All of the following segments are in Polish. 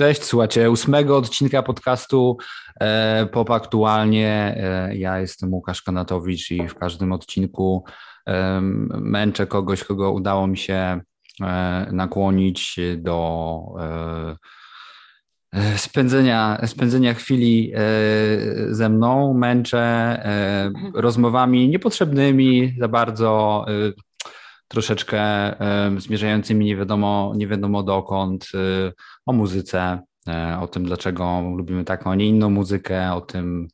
Cześć, słuchajcie ósmego odcinka podcastu e, Pop Aktualnie. E, ja jestem Łukasz Kanatowicz i w każdym odcinku e, męczę kogoś, kogo udało mi się e, nakłonić do e, e, spędzenia, spędzenia chwili ze mną. Męczę rozmowami niepotrzebnymi za bardzo troszeczkę zmierzającymi nie wiadomo, nie wiadomo dokąd, o muzyce, e, o tym, dlaczego lubimy taką, a nie inną muzykę, o tym,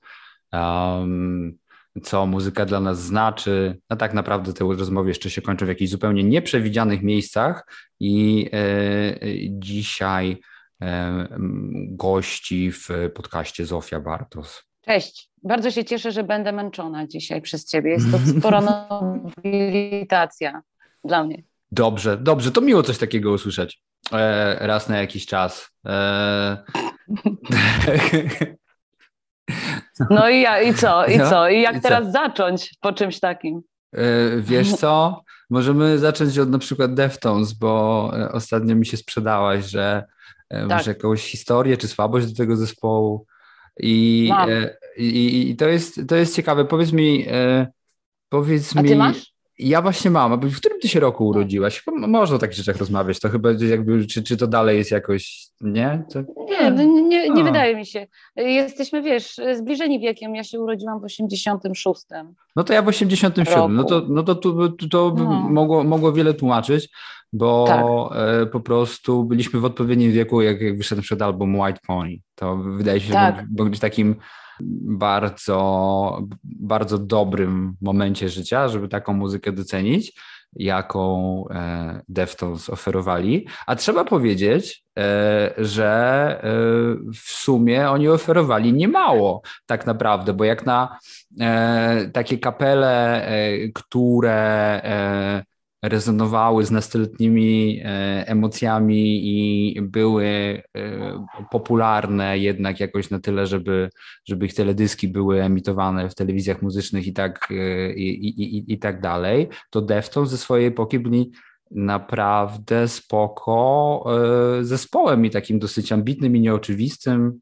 um, co muzyka dla nas znaczy. A tak naprawdę te rozmowy jeszcze się kończą w jakichś zupełnie nieprzewidzianych miejscach i e, dzisiaj e, gości w podcaście Zofia Bartos. Cześć. Bardzo się cieszę, że będę męczona dzisiaj przez Ciebie. Jest to spora nobilitacja dla mnie. Dobrze, dobrze, to miło coś takiego usłyszeć e, raz na jakiś czas. E... No i, ja, i co, i no, co? I jak i teraz co? zacząć po czymś takim? E, wiesz co? Możemy zacząć od na przykład Deftones, bo e, ostatnio mi się sprzedałaś, że e, tak. masz jakąś historię czy słabość do tego zespołu. I, i, i, to, jest, to jest ciekawe. Powiedz mi, powiedz A mi. Ty masz? Ja właśnie mam, w którym ty się roku urodziłaś? Można o takich rzeczach rozmawiać, to chyba jakby, czy, czy to dalej jest jakoś, nie? To... Nie, no nie, nie, nie wydaje mi się. Jesteśmy, wiesz, zbliżeni wiekiem, ja się urodziłam w 86. No to ja w 87, roku. no to, no to, to, to no. Mogło, mogło wiele tłumaczyć, bo tak. e, po prostu byliśmy w odpowiednim wieku, jak, jak wyszedł przed album White Pony. To wydaje się, tak. że być takim bardzo, bardzo dobrym momencie życia, żeby taką muzykę docenić, jaką e, Deftones oferowali. A trzeba powiedzieć, e, że e, w sumie oni oferowali niemało tak naprawdę, bo jak na takie kapele, które rezonowały z nastoletnimi e, emocjami i były e, popularne jednak jakoś na tyle, żeby, żeby ich teledyski były emitowane w telewizjach muzycznych i tak, e, i, i, i tak dalej, to Deftones ze swojej epoki byli naprawdę spoko zespołem i takim dosyć ambitnym i nieoczywistym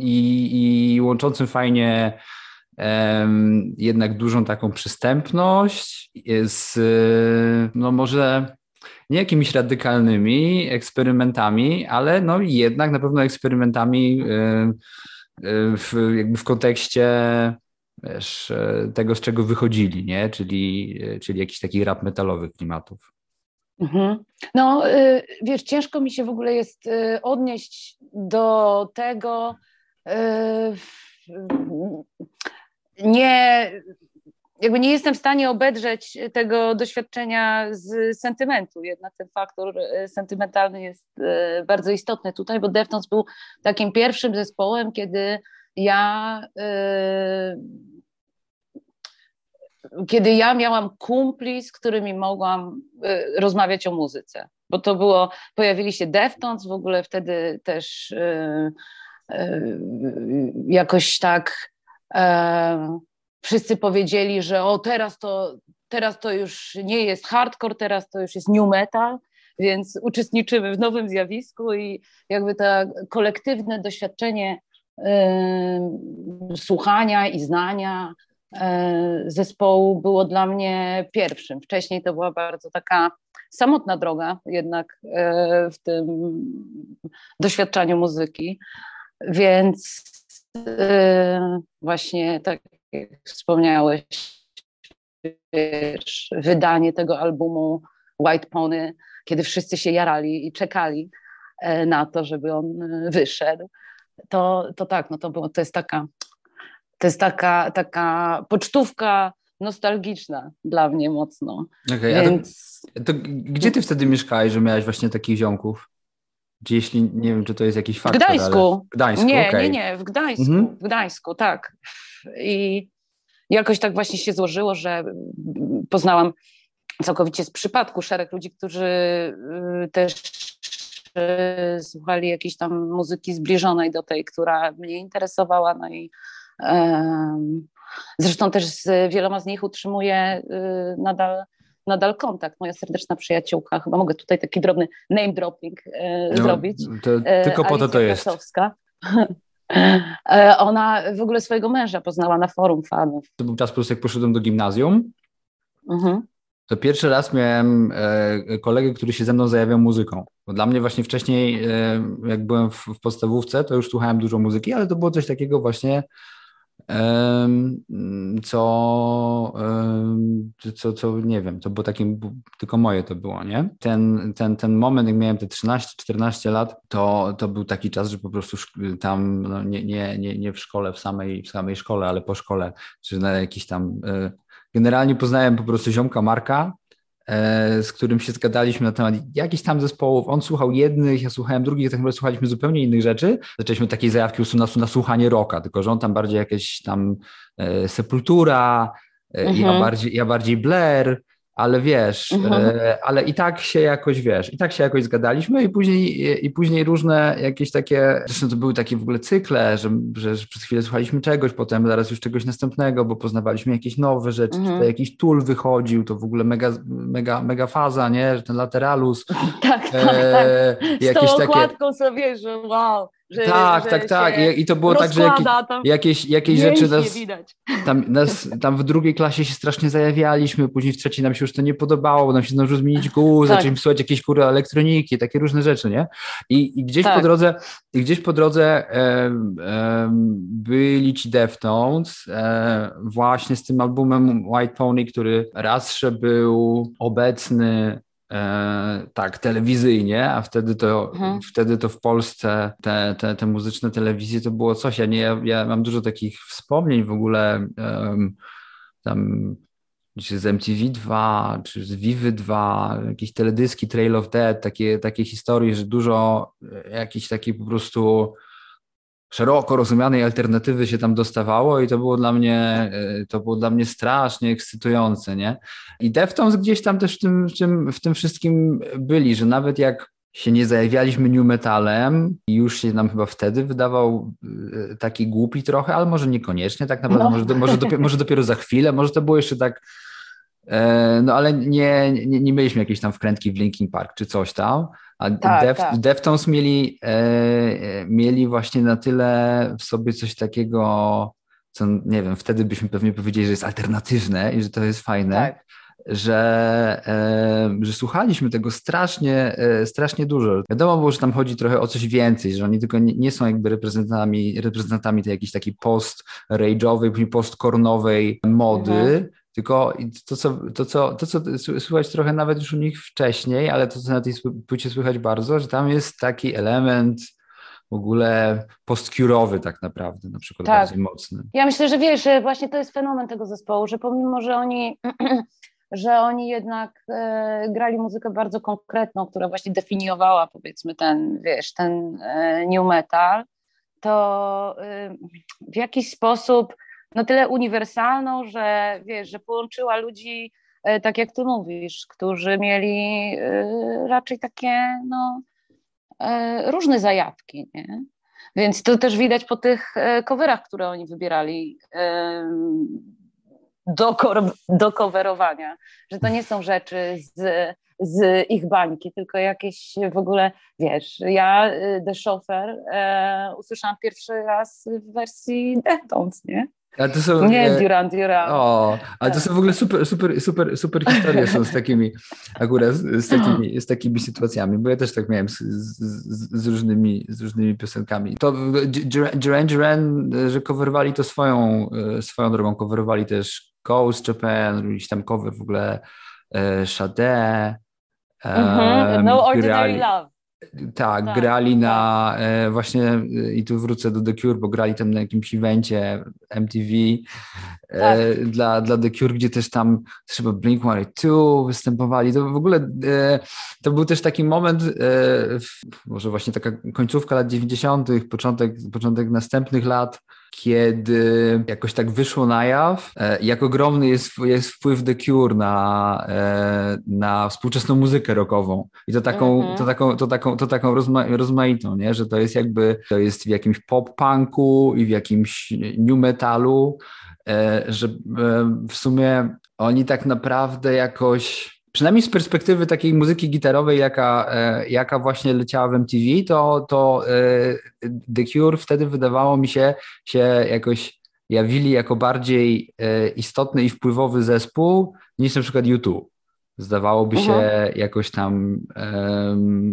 i, i łączącym fajnie jednak dużą taką przystępność z, no może nie jakimiś radykalnymi eksperymentami, ale no jednak na pewno eksperymentami w, jakby w kontekście wiesz, tego, z czego wychodzili, nie? Czyli, czyli jakiś taki rap metalowych klimatów. Mhm. No, y, wiesz, ciężko mi się w ogóle jest y, odnieść do tego, y, nie, jakby nie jestem w stanie obedrzeć tego doświadczenia z sentymentu. Jednak ten faktor e, sentymentalny jest e, bardzo istotny tutaj, bo Deftones był takim pierwszym zespołem, kiedy ja e, kiedy ja miałam kumpli, z którymi mogłam rozmawiać o muzyce. Bo to było, pojawili się Deftones, w ogóle wtedy też jakoś tak wszyscy powiedzieli, że o teraz to, teraz to już nie jest hardcore, teraz to już jest new metal, więc uczestniczymy w nowym zjawisku i jakby to kolektywne doświadczenie y, słuchania i znania y, zespołu było dla mnie pierwszym. Wcześniej to była bardzo taka samotna droga jednak y, w tym doświadczaniu muzyki, więc właśnie tak jak wspomniałeś, wiesz, wydanie tego albumu White Pony, kiedy wszyscy się jarali i czekali e, na to, żeby on e, wyszedł, to, to tak, no to, było, to jest taka to jest taka, taka pocztówka nostalgiczna dla mnie mocno. Okay, Więc... to, to, gdzie ty wtedy mieszkałeś, że miałeś właśnie takich ziomków? Jeśli nie wiem, czy to jest jakiś faktor. W Gdańsku. Ale... W Gdańsku nie, okay. nie, nie, w Gdańsku. Mhm. W Gdańsku, tak. I jakoś tak właśnie się złożyło, że poznałam całkowicie z przypadku szereg ludzi, którzy y, też y, słuchali jakiejś tam muzyki zbliżonej do tej, która mnie interesowała. No i um, zresztą też z wieloma z nich utrzymuję y, nadal nadal kontakt. Moja serdeczna przyjaciółka, chyba mogę tutaj taki drobny name dropping e, no, zrobić. To, tylko po to to jest. E, ona w ogóle swojego męża poznała na forum fanów. To był czas, po prostu jak poszedłem do gimnazjum, mhm. to pierwszy raz miałem e, kolegę, który się ze mną zajawiał muzyką. Bo dla mnie właśnie wcześniej, e, jak byłem w, w podstawówce, to już słuchałem dużo muzyki, ale to było coś takiego właśnie co, co, co nie wiem, to było takim, tylko moje to było, nie? Ten, ten, ten moment, jak miałem te 13-14 lat, to, to był taki czas, że po prostu tam, no nie, nie, nie, nie w szkole, w samej, w samej szkole, ale po szkole, czy na jakiś tam, e, generalnie poznałem po prostu ziomka Marka, z którym się zgadaliśmy na temat jakichś tam zespołów. On słuchał jednych, ja słuchałem drugich, tak naprawdę słuchaliśmy zupełnie innych rzeczy. Zaczęliśmy takiej zajawki na, na słuchanie rocka, tylko że on tam bardziej jakieś tam e, Sepultura, e, mhm. ja, bardziej, ja bardziej Blair, ale wiesz, mhm. e, ale i tak się jakoś, wiesz, i tak się jakoś zgadaliśmy i później, i później różne jakieś takie, zresztą to były takie w ogóle cykle, że, że, że przez chwilę słuchaliśmy czegoś, potem zaraz już czegoś następnego, bo poznawaliśmy jakieś nowe rzeczy, mhm. tutaj jakiś tool wychodził, to w ogóle mega, mega, mega faza, nie, że ten lateralus. Tak, tak, e, tak. Z tą okładką takie... sobie, że wow. Że, tak, że tak, tak. I, to było tak, że jakieś, jakieś, jakieś rzeczy nas, tam, nas, tam w drugiej klasie się strasznie zajawialiśmy, później w trzeciej nam się już to nie podobało, bo nam się zdążył zmienić guz, tak. zaczęliśmy słuchać jakieś kury elektroniki, takie różne rzeczy, nie? I, i gdzieś tak. po drodze, i gdzieś po drodze byli ci Deftones e, właśnie z tym albumem White Pony, który raz, że był obecny E, tak, telewizyjnie, a wtedy to, mhm. wtedy to w Polsce te, te, te muzyczne telewizje to było coś. Ja, nie, ja, ja mam dużo takich wspomnień w ogóle um, tam czy z MTV2, czy z Vivy 2, jakieś teledyski Trail of Dead, takie, takie historie, że dużo e, jakichś takich po prostu szeroko rozumianej alternatywy się tam dostawało i to było dla mnie, e, to było dla mnie strasznie ekscytujące, nie? I Deftones gdzieś tam też w tym, w tym, w tym wszystkim byli, że nawet jak się nie zajawialiśmy new metalem i już się nam chyba wtedy wydawał e, taki głupi trochę, ale może niekoniecznie tak naprawdę, no. może, może, dopiero, może dopiero za chwilę, może to było jeszcze tak e, no ale nie, nie, nie mieliśmy jakiejś tam wkrętki w Linkin Park czy coś tam, a tak, Def, tak. Deftones mieli, e, mieli właśnie na tyle w sobie coś takiego, co nie wiem, wtedy byśmy pewnie powiedzieli, że jest alternatywne i że to jest fajne. Tak. Że, e, że słuchaliśmy tego strasznie, e, strasznie dużo. Wiadomo było, że tam chodzi trochę o coś więcej, że oni tylko nie, nie są jakby reprezentantami, reprezentantami tej jakiejś takiej post-rage'owej, post-kornowej mody, mhm tylko to co, to, co, to, co słychać trochę nawet już u nich wcześniej, ale to, co na tej płycie słychać bardzo, że tam jest taki element w ogóle postkurowy tak naprawdę, na przykład tak. bardziej mocny. Ja myślę, że wiesz, że właśnie to jest fenomen tego zespołu, że pomimo, że oni że oni jednak e, grali muzykę bardzo konkretną, która właśnie definiowała powiedzmy ten, wiesz, ten e, new metal, to e, w jakiś sposób no tyle uniwersalną, że wiesz, że połączyła ludzi, e, tak jak ty mówisz, którzy mieli e, raczej takie no, e, różne zajawki, nie? Więc to też widać po tych coverach, które oni wybierali do, do coverowania, że to nie są rzeczy z, z ich bańki, tylko jakieś w ogóle, wiesz, ja The Chauffeur usłyszałam pierwszy raz w wersji Deftones, nie? Ale to są, nie, Duran, Duran. O, ale to są w ogóle super, super, super, super historie są z takimi, akurat z takimi, z takimi sytuacjami, bo ja też tak miałem z, z, z różnymi, z różnymi piosenkami. To Duran Duran, że coverowali to swoją, e, swoją drogą, coverowali też Ghost Japan, jakiś tam cover w ogóle e, Sade, mm-hmm. No Ordinary Love. Tak, tak, grali na e, właśnie, e, i tu wrócę do The Cure, bo grali tam na jakimś evencie MTV e, tak. dla, dla The Cure, gdzie też tam chyba Blink-182 występowali. To w ogóle to był też taki moment, może właśnie taka końcówka lat 90., początek, początek następnych lat, kiedy jakoś tak wyszło na jaw, jak ogromny jest, jest wpływ The Cure na, na współczesną muzykę rockową. I to taką, mm -hmm. to taką, to taką, to taką rozma rozmaitą, nie? że to jest jakby, to jest w jakimś pop-punku i w jakimś new metalu, że w sumie oni tak naprawdę jakoś przynajmniej z perspektywy takiej muzyki gitarowej, jaka, e, jaka właśnie leciała w MTV, to, to e, The Cure wtedy wydawało mi się, się jakoś jawili jako bardziej e, istotny i wpływowy zespół niż na przykład YouTube. Zdawałoby się mhm. jakoś tam,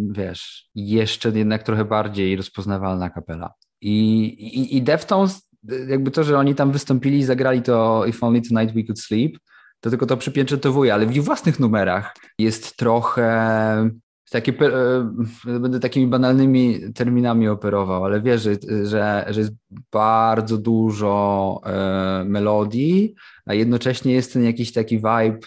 wiesz, jeszcze jednak trochę bardziej rozpoznawalna kapela. I, i, i Deftones, jakby to, że oni tam wystąpili i zagrali to If Only Tonight We Could Sleep, to tylko to przypieczętowuje, ale w ich własnych numerach jest trochę takie, e, będę takimi banalnymi terminami operował, ale wiesz, że, że, jest bardzo dużo e, melodii, a jednocześnie jest ten jakiś taki vibe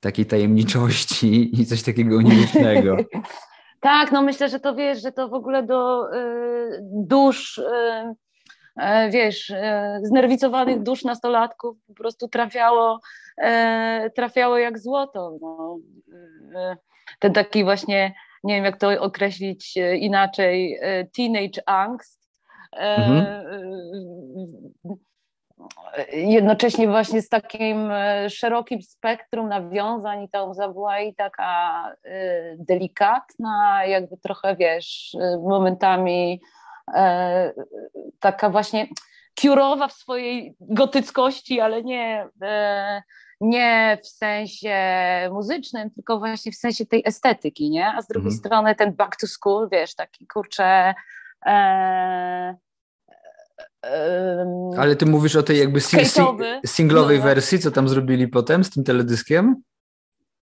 takiej tajemniczości i coś takiego unicznego. tak, no myślę, że to wiesz, że to w ogóle do y, dusz, y, wiesz, y, znerwicowanych dusz nastolatków po prostu trafiało, trafiało jak złoto. No. Ten taki właśnie, nie wiem jak to określić inaczej, teenage angst. Mhm jednocześnie właśnie z takim e, szerokim spektrum nawiązań i ta łza była i taka e, delikatna, jakby trochę, wiesz, e, momentami taka właśnie kiurowa w swojej gotyckości, ale nie, nie w sensie muzycznym, tylko właśnie w sensie tej estetyki, nie? A z drugiej mhm. strony ten back to school, wiesz, taki kurczę ale ty mówisz o tej jakby sing singlowej no. wersji, co tam zrobili potem z tym teledyskiem?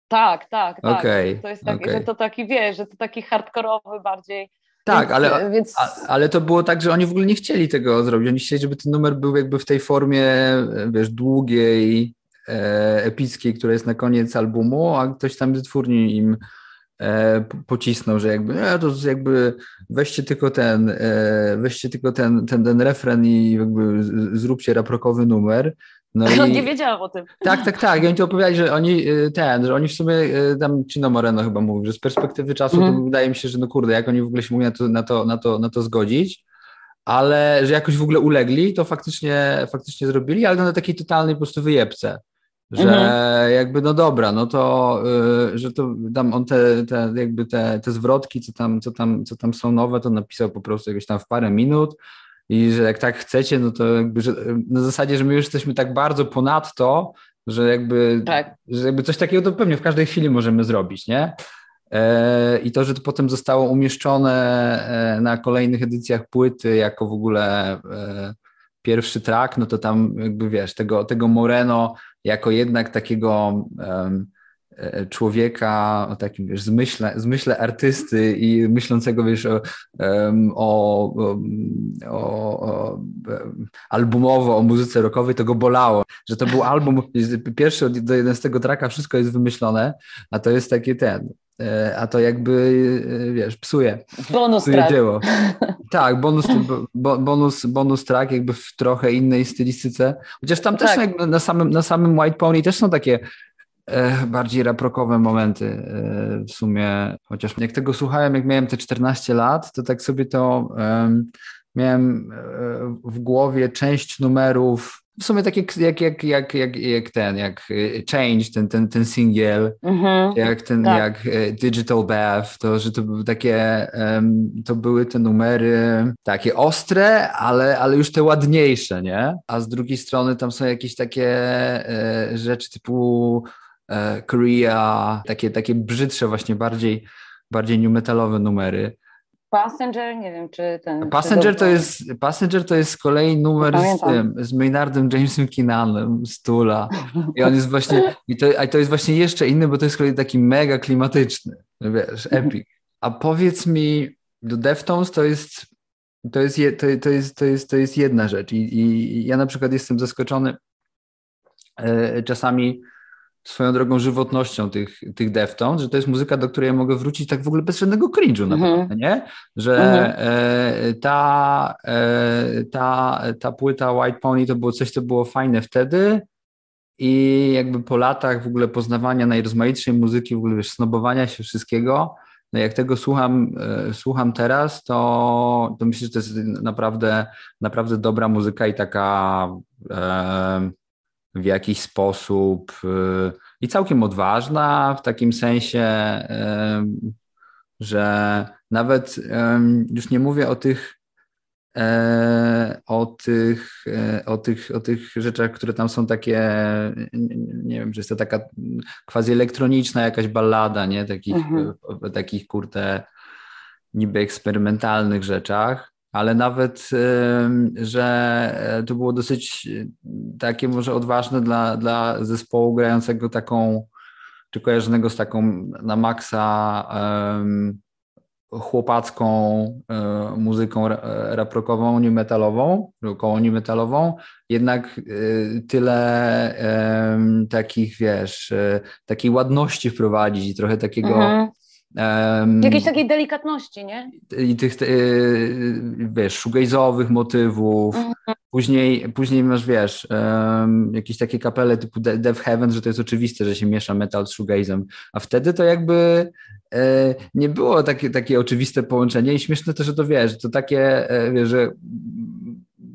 Tak, tak, tak. Okay, to jest taki, okay. że to taki, wiesz, że to taki hardkorowy bardziej. Tak, więc, ale, więc... A, ale to było tak, że oni w ogóle nie chcieli tego zrobić. Oni chcieli, żeby ten numer był jakby w tej formie, wiesz, długiej, e, epickiej, która jest na koniec albumu, a ktoś tam wytwórni im E, pocisnął, że jakby, e, to jakby weźcie tylko ten, e, weźcie tylko ten, ten, ten refren i jakby zróbcie raprokowy numer. No i... nie wiedziałam o tym. Tak, tak, tak. I oni to opowiadali, że oni ten, że oni w sumie, tam Cino Moreno chyba mówił, że z perspektywy czasu mm. to mhm. wydaje mi się, że no kurde, jak oni w ogóle się mogli na to, na to, na to, na to zgodzić, ale że jakoś w ogóle ulegli, to faktycznie, faktycznie zrobili, ale no na takiej totalnej po prostu wyjebce że mhm. jakby no dobra, no to, y, że to tam on te, te jakby te, te zwrotki, co tam, co, tam, co tam są nowe, to napisał po prostu jakieś tam w parę minut i że jak tak chcecie, no to jakby, że na zasadzie, że my już jesteśmy tak bardzo ponadto, że jakby, tak. że jakby coś takiego to pewnie w każdej chwili możemy zrobić, nie? E, I to, że to potem zostało umieszczone e, na kolejnych edycjach płyty jako w ogóle e, pierwszy track, no to tam jakby wiesz, tego, tego Moreno jako jednak takiego um, człowieka o takim, wiesz, zmyśle, zmyśle artysty i myślącego, wiesz, o, o, o, o, albumowo, o muzyce rockowej, to go bolało, że to był album, pierwszy do 11 traka wszystko jest wymyślone, a to jest takie ten, E, a to jakby, e, wiesz, psuje. Bonus psuje track. Dzieło. Tak, bonus, bonus, bonus track jakby w trochę innej stylistyce. Chociaż tam też tak. na, samym, na samym White Pony też są takie e, bardziej raprokowe momenty e, w sumie. Chociaż jak tego słuchałem, jak miałem te 14 lat, to tak sobie to miałem e, w głowie część numerów w sumie tak jak, jak, jak, jak, jak, jak ten, jak Change, ten, ten, ten singiel, mhm, jak ten, tak. jak Digital Bath, to, że to były takie, um, to były te numery takie ostre, ale, ale już te ładniejsze, nie? A z drugiej strony tam są jakieś takie e, rzeczy typu e, Korea, takie, takie brzydsze właśnie, bardziej, bardziej new metalowe numery. Passenger, nie wiem, czy ten. Passenger, czy to, jest, Passenger to jest z kolei numer z, tym, z Maynardem Jamesem Kinanem z Tula. I on jest właśnie. I to, a to jest właśnie jeszcze inny, bo to jest z kolei taki mega klimatyczny. Wiesz, epic. A powiedz mi, do Deftones to jest. To jest, to, to, jest, to, jest, to jest jedna rzecz. I, I ja na przykład jestem zaskoczony e, czasami swoją drogą żywotnością tych, tych Deftones, że to jest muzyka, do której ja mogę wrócić tak w ogóle bez żadnego cringe'u mm -hmm. naprawdę, nie? Że mm -hmm. ta, e, ta, ta płyta White Pony to było coś, co było fajne wtedy i jakby po latach w ogóle poznawania najrozmaitszej muzyki, w ogóle wiesz, snobowania się wszystkiego, no jak tego słucham, e, słucham teraz, to, to myślę, że to jest naprawdę, naprawdę dobra muzyka i taka w jakiś sposób y, i całkiem odważna w takim sensie, że nawet już nie mówię o tych e, o tych, e, o, tych, o tych rzeczach, które tam są takie, nie wiem, czy jest to taka quasi elektroniczna jakaś ballada, nie? Takich, mhm. takich kurde niby eksperymentalnych rzeczach, ale nawet, że to było dosyć takie może odważne dla, dla zespołu grającego taką, czy kojarzonego z taką na maksa chłopacką e, muzyką raprokową, new metalową, koło new metalową, jednak e, tyle takich, wiesz, e, takiej ładności wprowadzić i trochę takiego mhm. Um, Jakiejś takiej delikatności, nie? I tych, wiesz, shoegaze'owych motywów. Mhm. Później, później masz, wiesz, um, jakieś takie kapele typu Death Heaven, że to jest oczywiste, że się miesza metal z shoegazem. A wtedy to jakby e, nie było takie, takie oczywiste połączenie i śmieszne też, że to wiesz, to takie, e, wiesz, że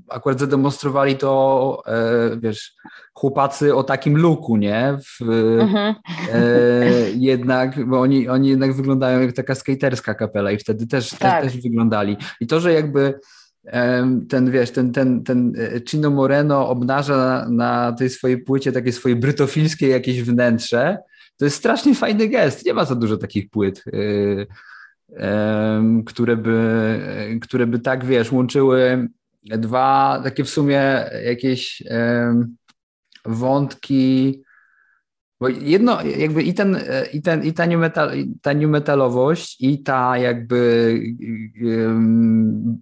akurat zademonstrowali to, e, wiesz, chłopacy o takim luku, nie? W, mhm. e, jednak, bo oni, oni jednak wyglądają jak taka skaterska kapela i wtedy też, tak. też, też wyglądali. I to, że jakby ten, wiesz, ten, ten, ten e, Chino Moreno obnaża na tej swojej płycie takie swoje brytofilskie jakieś wnętrze, to jest strasznie fajny gest. Nie ma za dużo takich płyt, e, które by, które by tak, wiesz, łączyły dwa takie w sumie jakieś wątki, bo jedno, jakby i ten, i ten, i ta new, metal, ta new metalowość, i ta jakby um,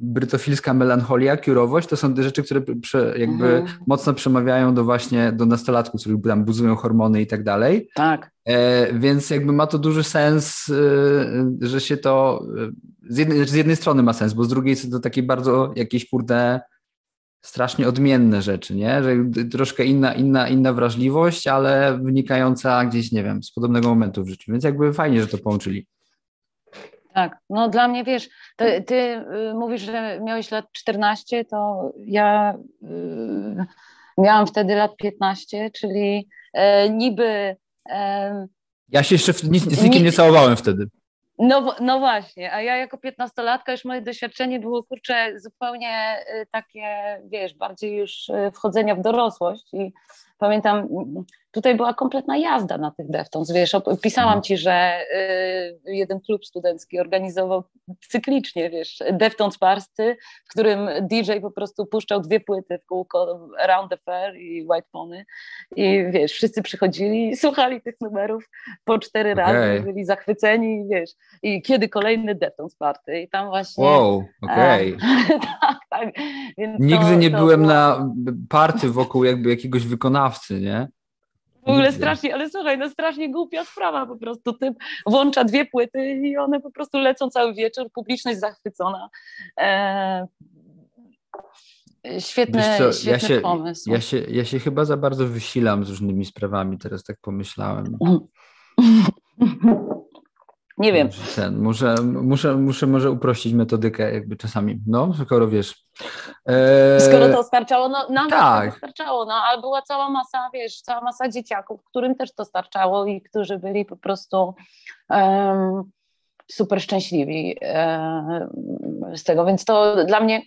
brytofilska melancholia, kiurowość, to są te rzeczy, które prze, jakby mhm. mocno przemawiają do właśnie, do nastolatków, których tam buzują hormony i tak dalej. Tak. E, więc jakby ma to duży sens, e, że się to z jednej, z jednej strony ma sens, bo z drugiej są to takie bardzo jakieś kurde strasznie odmienne rzeczy, nie? Że troszkę inna, inna, inna wrażliwość, ale wynikająca gdzieś, nie wiem, z podobnego momentu w życiu. Więc jakby fajnie, że to połączyli. Tak, no dla mnie wiesz, ty, ty mówisz, że miałeś lat 14, to ja y, miałam wtedy lat 15, czyli e, niby. E, ja się jeszcze z nikim nie całowałem wtedy. No, no właśnie, a ja jako piętnastolatka już moje doświadczenie było kurczę zupełnie y, takie, wiesz, bardziej już y, wchodzenia w dorosłość i pamiętam, tutaj była kompletna jazda na tych Deftones, wiesz, pisałam mhm. ci, że y, jeden klub studencki organizował cyklicznie, wiesz, Deftones Parsty, w którym DJ po prostu puszczał dwie płyty w kółko Around the Fair i White Pony i wiesz, wszyscy przychodzili i słuchali tych numerów po cztery okay. razy, byli zachwyceni, wiesz, i kiedy kolejny Deftones Party i tam właśnie... Wow, okej. Okay. tak, tak. Nigdy to, nie to byłem było... na party wokół jakby jakiegoś wykonawcy, nie? W ogóle strasznie, ale słuchaj, no strasznie głupia sprawa po prostu. Typ włącza dwie płyty i one po prostu lecą cały wieczór, publiczność zachwycona. E, świetny, co, świetny ja się, pomysł. Ja się, ja się chyba za bardzo wysilam z różnymi sprawami, teraz tak pomyślałem. Nie wiem. Ten, muszę, muszę, muszę może uprościć metodykę jakby czasami, no, skoro wiesz. E... Skoro to starczało, no nam tak. to starczało, no, ale była cała masa, wiesz, cała masa dzieciaków, którym też to starczało i którzy byli po prostu um, super szczęśliwi um, z tego, więc to dla mnie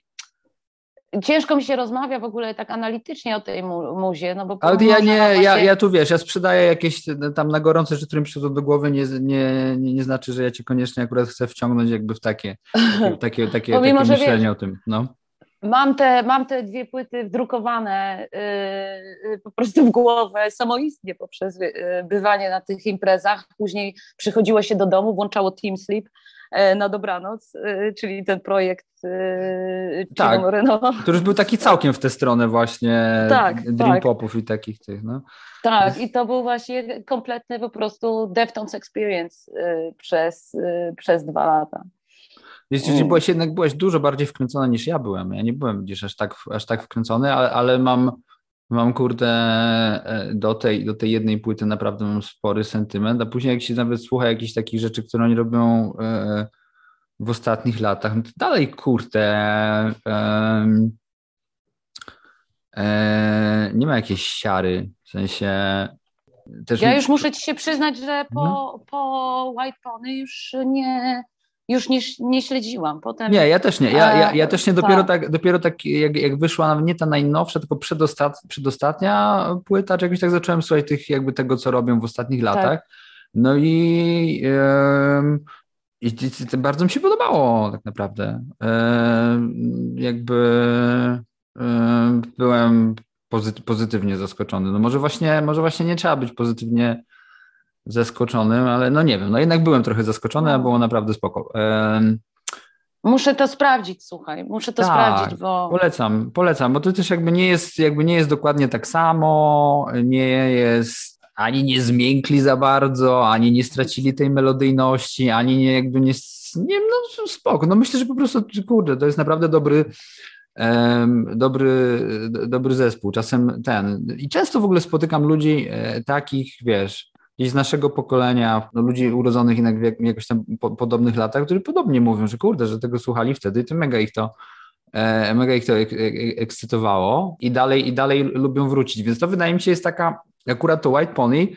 ciężko mi się rozmawia w ogóle tak analitycznie o tej mu muzie, no bo... Ale ja nie, ja, ja tu wiesz, ja sprzedaję jakieś tam na gorące które mi przychodzą do głowy, nie, nie, nie, nie znaczy, że ja cię koniecznie akurat chcę wciągnąć jakby w takie, takie, takie, takie, takie myślenie wiesz, o tym, no. Mam te, mam te dwie płyty wdrukowane yy, po prostu w głowę samoistnie poprzez yy, bywanie na tych imprezach. Później przychodziło się do domu, włączało Team Sleep na dobranoc, e, czyli ten projekt e, tak, Moreno. To już był taki całkiem w tę stronę właśnie tak, dream tak. popów i takich tych, no. Tak, i to był właśnie kompletny po prostu Deftones Experience przez, przez dwa lata. Jeśli mm. byłaś jednak byłaś dużo bardziej wkręcona niż ja byłem. Ja nie byłem gdzieś aż tak, aż tak wkręcony, ale, ale mam Mam kurde e, do tej, do tej jednej płyty naprawdę mam spory sentyment, a później jak się nawet słucha jakichś takich rzeczy, które oni robią e, w ostatnich latach, no to dalej kurde nie ma jakiejś siary, w sensie też... Ja już muszę ci się przyznać, że po, mhm. po White Pony już nie, już nie, nie śledziłam. Potem, nie, ja też nie. Ja, ja, ja też nie. Dopiero tak, tak dopiero tak jak, jak wyszła nie ta najnowsza, tylko przedostat, przedostatnia płyta, czy jakoś tak zacząłem słuchać tych, jakby tego, co robią w ostatnich tak. latach. No i, yy, i, bardzo mi się podobało tak naprawdę. Yy, jakby yy, byłem pozytywnie zaskoczony. No może właśnie, może właśnie nie trzeba być pozytywnie zaskoczonym, ale no nie wiem, no jednak byłem trochę zaskoczony, a no. było naprawdę spoko. Muszę to sprawdzić, słuchaj, muszę to tak, sprawdzić, bo... Polecam, polecam, bo to też jakby nie jest, jakby nie jest dokładnie tak samo, nie jest, ani nie zmiękli za bardzo, ani nie stracili tej melodyjności, ani nie jakby nie, nie no spoko, no myślę, że po prostu, kurde, to jest naprawdę dobry, dobry, dobry zespół. Czasem ten. I często w ogóle spotykam ludzi e, takich, wiesz, gdzieś z naszego pokolenia, no, ludzi urodzonych jednak w jakoś tam po, podobnych latach, którzy podobnie mówią, że kurde, że tego słuchali wtedy i to mega ich to e, mega ich to ek, ek, ekscytowało i dalej, i dalej lubią wrócić. Więc to wydaje mi się jest taka, akurat to White Pony,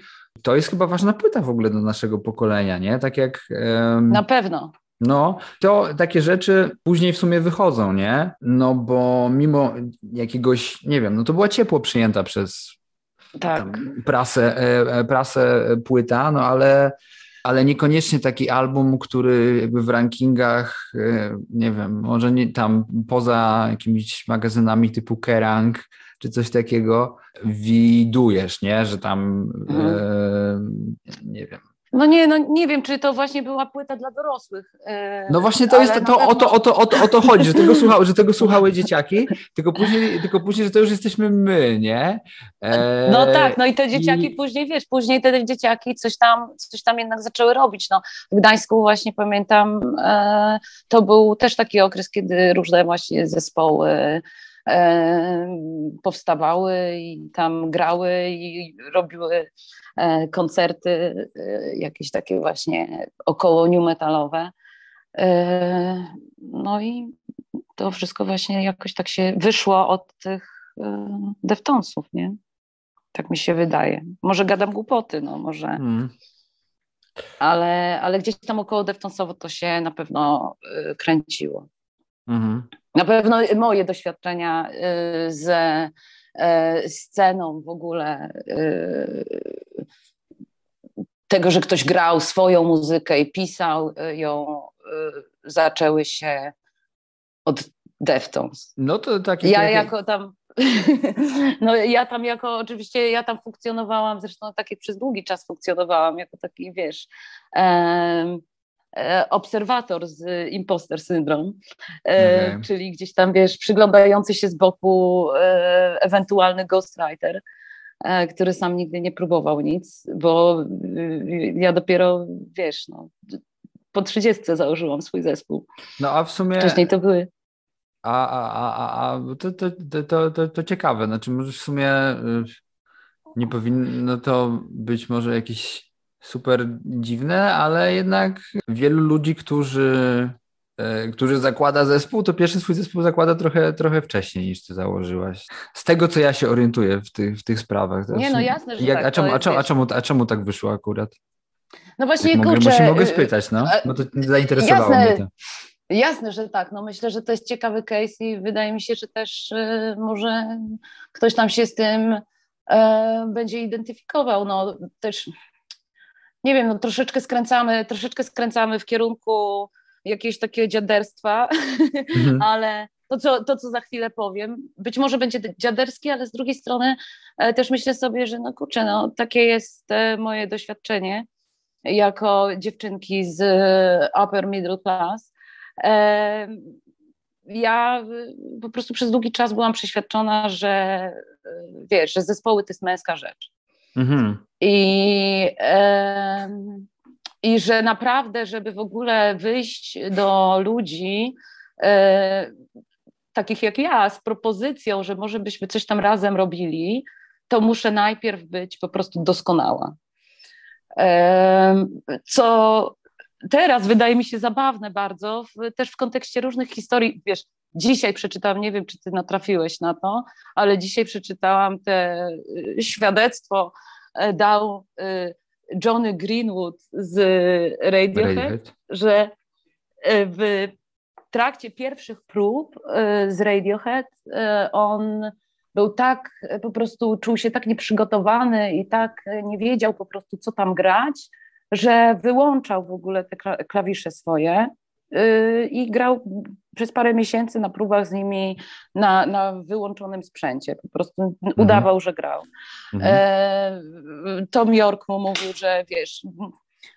to jest chyba ważna płyta w ogóle do naszego pokolenia, nie? Tak jak... Um, Na pewno. No, to takie rzeczy później w sumie wychodzą, nie? No bo mimo jakiegoś, nie wiem, no to była ciepło przyjęta przez tak. prasę, e, e, prasę płyta, no ale, ale niekoniecznie taki album, który jakby w rankingach, e, nie wiem, może nie tam poza jakimiś magazynami typu Kerrang czy coś takiego widujesz, nie? Że tam mhm. e, nie wiem, no nie, no nie wiem, czy to właśnie była płyta dla dorosłych. E, no właśnie to jest, to, to, o, to, o, to, o, to, o to chodzi, że tego, słuchały, że tego słuchały dzieciaki, tylko później, tylko później, że to już jesteśmy my, nie? E... No tak, no i te dzieciaki I... później, wiesz, później te dzieciaki coś tam, coś tam jednak zaczęły robić, no. W Gdańsku właśnie pamiętam, e, to był też taki okres, kiedy różne właśnie zespoły powstawały i tam grały i robiły e, koncerty e, jakieś takie właśnie około new metalowe. E, no i to wszystko właśnie jakoś tak się wyszło od tych Deftonsów, nie? Tak mi się wydaje. Może gadam głupoty, no może. Mm. Ale, ale gdzieś tam około Deftonsowo to się na pewno kręciło. Mm. Na pewno moje doświadczenia y, ze sceną w ogóle y, tego, że ktoś grał swoją muzykę i pisał ją, y, zaczęły się od Deftones. No to takie. Ja jako tam. No ja tam jako, oczywiście ja tam funkcjonowałam, zresztą taki przez długi czas funkcjonowałam jako taki, wiesz, E, obserwator z imposter syndrom, e, okay. czyli gdzieś tam, wiesz, przyglądający się z boku e, ewentualny ghostwriter, który sam nigdy nie próbował nic, bo ja dopiero, wiesz, no, po 30 założyłam swój zespół. No a w sumie... Wcześniej to były... A, a, a, a to, to, to, to, to ciekawe, znaczy może w sumie nie powinno to być może jakiś super dziwne, ale jednak wielu ludzi, którzy, e, którzy zakłada zespół, to pierwszy swój zespół zakłada trochę, trochę wcześniej niż ty założyłaś. Z tego, co ja się orientuję w tych, w tych sprawach. Nie, no jasne, że Jak, tak. A czemu, a, czemu, a, czemu, a czemu tak wyszło akurat? No właśnie, mogę, kurczę... Mogę, mogę y, spytać, no, bo to zainteresowało jasne, mnie to. Jasne, że tak. No myślę, że to jest ciekawy case i wydaje mi się, że też y, może ktoś tam się z tym y, będzie identyfikował. No też nie wiem, no troszeczkę skręcamy, troszeczkę skręcamy w kierunku jakiegoś takiego dziaderstwa, mhm. ale to co, to, co za chwilę powiem, być może będzie dziaderski, ale z drugiej strony e, też myślę sobie, że no kurczę, no takie jest e, moje doświadczenie jako dziewczynki z e, upper middle class. Ja po prostu przez długi czas byłam przeświadczona, że wiesz, że zespoły to jest męska rzecz. Mhm. I, I że naprawdę, żeby w ogóle wyjść do ludzi, e, takich jak ja, z propozycją, że może byśmy coś tam razem robili, to muszę najpierw być po prostu doskonała. Co teraz wydaje mi się zabawne bardzo, w, też w kontekście różnych historii. Wiesz, dzisiaj przeczytałam, nie wiem, czy ty natrafiłeś na to, ale dzisiaj przeczytałam te y, świadectwo dał Johnny Greenwood z Radiohead, Radiohead. że w trakcie pierwszych prób z Radiohead on był tak, po prostu czuł się tak nieprzygotowany i tak nie wiedział po prostu, co tam grać, że wyłączał w ogóle te klawisze swoje y, i grał przez parę miesięcy na próbach z nimi na, na wyłączonym sprzęcie. Po prostu mhm. udawał, że grał. Mhm. E, Tom York mu mówił, że wiesz,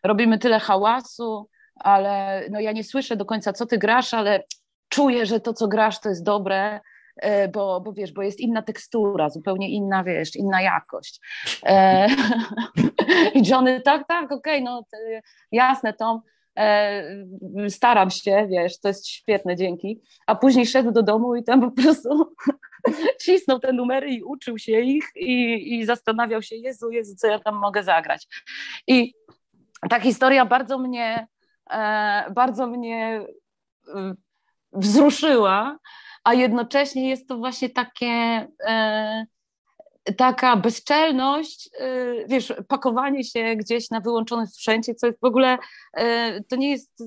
robimy tyle hałasu, ale no ja nie słyszę do końca, co ty grasz, ale czuję, że to, co grasz, to jest dobre E, bo, bo wiesz, bo jest inna tekstura, zupełnie inna, wiesz, inna jakość. E, I Johnny, tak, tak, okej, okay, no jasne, Tom, staram się, wiesz, to jest świetne, dzięki. A później szedł do domu i tam po prostu cisnął te numery i uczył się ich i, i zastanawiał się, Jezu, Jezu, co ja tam mogę zagrać. I ta historia bardzo mnie, bardzo mnie wzruszyła, a jednocześnie jest to właśnie takie, e, taka bezczelność, e, wiesz, pakowanie się gdzieś na wyłączonym sprzęcie, co jest w ogóle, e, to nie jest,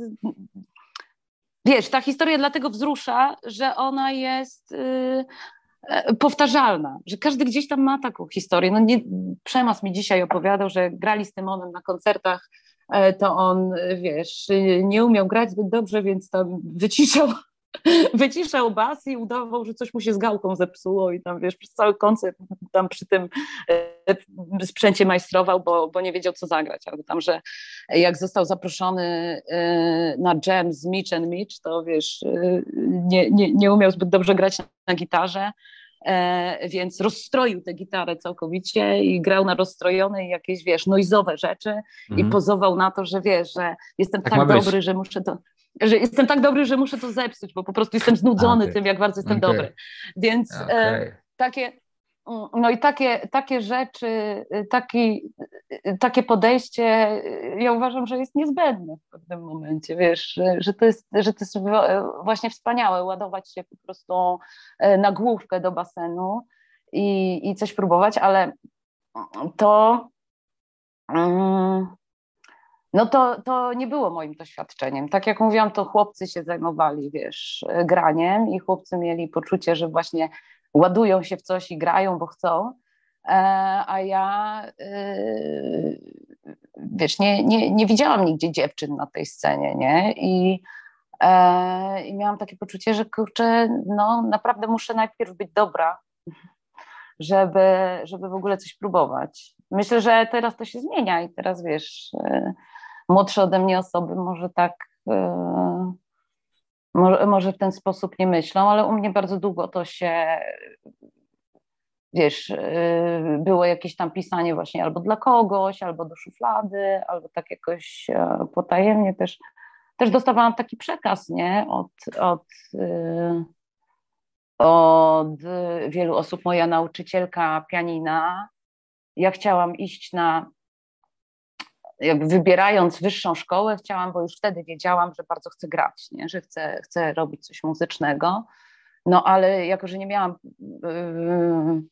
wiesz, ta historia dlatego wzrusza, że ona jest e, powtarzalna, że każdy gdzieś tam ma taką historię. No nie, Przemas mi dzisiaj opowiadał, że grali z Tymonem na koncertach, e, to on, wiesz, nie umiał grać zbyt dobrze, więc tam wyciszał wyciszał bas i udawał, że coś mu się z gałką zepsuło i tam wiesz, przez cały koncert tam przy tym e, sprzęcie majstrował, bo, bo nie wiedział co zagrać, albo tam, że jak został zaproszony e, na jam z Mitch and Mitch, to wiesz, e, nie, nie, nie umiał zbyt dobrze grać na gitarze, więc rozstroił tę gitarę całkowicie i grał na rozstrojonej jakieś, wiesz, noizowe rzeczy i mhm. pozował na to, że wiesz, że jestem tak, tak dobry, że muszę to, że jestem tak dobry, że muszę to zepsuć, bo po prostu jestem znudzony okay. tym, jak bardzo jestem okay. dobry. Więc okay. e, takie, no i takie, takie rzeczy, taki, takie podejście, ja uważam, że jest niezbędne w pewnym momencie, wiesz, że to jest, że to jest właśnie wspaniałe, ładować się po prostu e, na główkę do basenu i, i coś próbować, ale to mm, no to, to nie było moim doświadczeniem. Tak jak mówiłam, to chłopcy się zajmowali, wiesz, graniem i chłopcy mieli poczucie, że właśnie ładują się w coś i grają, bo chcą, e, a ja, e, wiesz, nie, nie, nie widziałam nigdzie dziewczyn na tej scenie, nie? I, e, i miałam takie poczucie, że kurczę, no naprawdę muszę najpierw być dobra, żeby, żeby w ogóle coś próbować. Myślę, że teraz to się zmienia i teraz wiesz, młodsze ode mnie osoby może tak, e, może, może w ten sposób nie myślą, ale u mnie bardzo długo to się, wiesz, e, było jakieś tam pisanie właśnie albo dla kogoś, albo do szuflady, albo tak jakoś e, potajemnie też. Też dostawałam taki przekaz, nie, od, od, od wielu osób. Moja nauczycielka pianina, ja chciałam iść na jakby wybierając wyższą szkołę, chciałam, bo już wtedy wiedziałam, że bardzo chcę grać, nie? że chcę, chcę robić coś muzycznego. No ale jako, że nie miałam yy,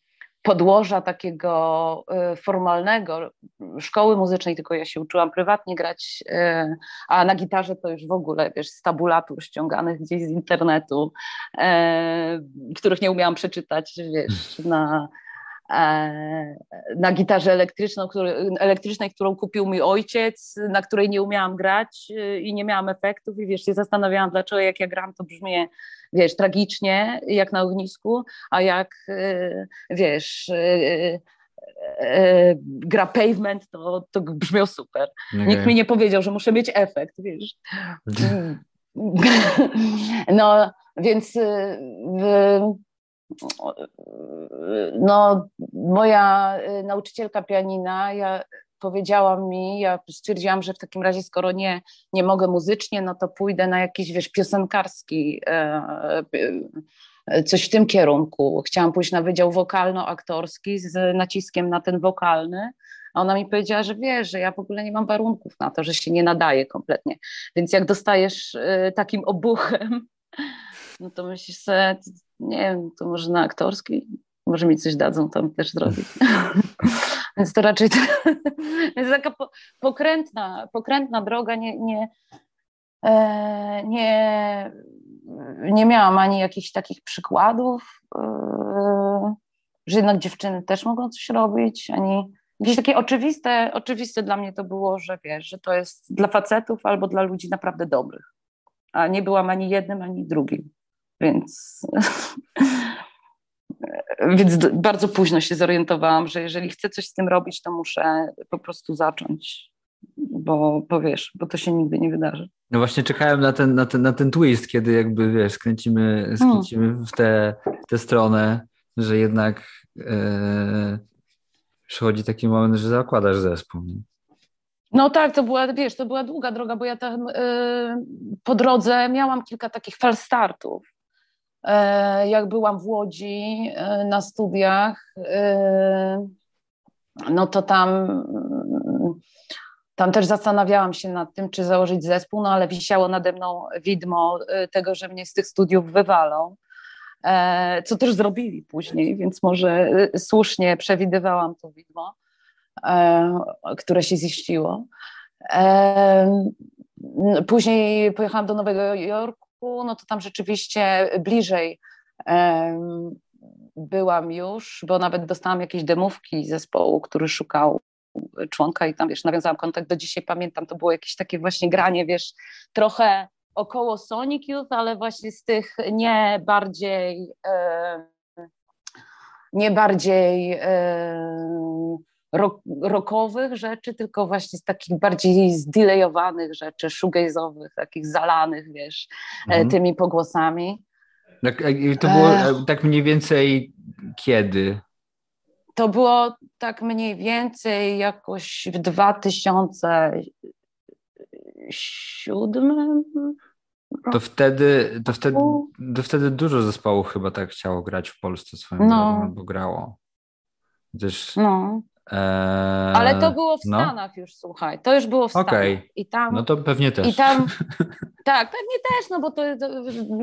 podłoża takiego yy, formalnego szkoły muzycznej, tylko ja się uczyłam prywatnie grać, yy, a na gitarze to już w ogóle, wiesz, z tabulatur ściąganych gdzieś z internetu, których nie umiałam przeczytać, wiesz, na na gitarze elektryczną, który, elektrycznej, którą kupił mi ojciec, na której nie umiałam grać y, i nie miałam efektów i wiesz, się zastanawiałam, dlaczego jak ja gram, to brzmi, wiesz, tragicznie, jak na ognisku, a jak, y, wiesz, y, gra pavement, to, to brzmiał super. Okay. Nikt mi nie powiedział, że muszę mieć efekt, wiesz. No, więc no, moja y, nauczycielka pianina, ja powiedziała mi, ja stwierdziłam, że w takim razie, skoro nie, nie mogę muzycznie, no to pójdę na jakiś, wiesz, piosenkarski, e, e, coś w tym kierunku. Chciałam pójść na wydział wokalno-aktorski z naciskiem na ten wokalny, a ona mi powiedziała, że wiesz, że ja w ogóle nie mam warunków na to, że się nie nadaje kompletnie. Więc jak dostajesz e, takim obuchem, no to myślisz sobie, nie wiem, to może na aktorski, może mi coś dadzą tam też zrobić. Więc to raczej to, jest taka pokrętna, pokrętna droga, nie, nie, e, nie, nie miałam ani jakichś takich przykładów, e, że jednak dziewczyny też mogą coś robić, ani jakieś takie oczywiste, oczywiste dla mnie to było, że wiesz, że to jest dla facetów albo dla ludzi naprawdę dobrych, a nie byłam ani jednym, ani drugim, więc więc bardzo późno się zorientowałam, że jeżeli chcę coś z tym robić, to muszę po prostu zacząć, bo, bo wiesz, bo to się nigdy nie wydarzy. No właśnie czekałem na ten, na ten, na ten twist, kiedy jakby wiesz, skręcimy, hmm. skręcimy w tę, tę stronę, że jednak e, przychodzi taki moment, że zakładasz zespół. Nie? No tak, to była, wiesz, to była długa droga, bo ja tam e, po drodze miałam kilka takich falstartów. E, jak byłam w Łodzi e, na studiach, e, no to tam, tam też zastanawiałam się nad tym, czy założyć zespół, no ale wisiało nade mną widmo tego, że mnie z tych studiów wywalą, co też zrobili później, więc może słusznie przewidywałam to widmo, które się ziściło. Później pojechałam do Nowego Jorku, no to tam rzeczywiście bliżej byłam już, bo nawet dostałam jakieś demówki zespołu, który szukał członka i tam, wiesz, nawiązałam kontakt, do dzisiaj pamiętam, to było jakieś takie właśnie granie, wiesz, trochę około Sonic Youth, ale właśnie z tych nie bardziej nie bardziej rock, rockowych rzeczy, tylko właśnie z takich bardziej zdelayowanych rzeczy, shoegaze'owych, takich zalanych, wiesz, e, mhm. tymi pogłosami. Tak, to było Ech. tak mniej więcej kiedy? To było tak mniej więcej jakoś w 2007. To wtedy, to wtedy, to wtedy dużo zespołów chyba tak chciało grać w Polsce swoim no. albo grało. Gdyż no. Eee, Ale to było w no. Stanach już, słuchaj, to już było w Stanach. Okay. I tam, no to pewnie też. I tam, tak, pewnie też, no bo to, to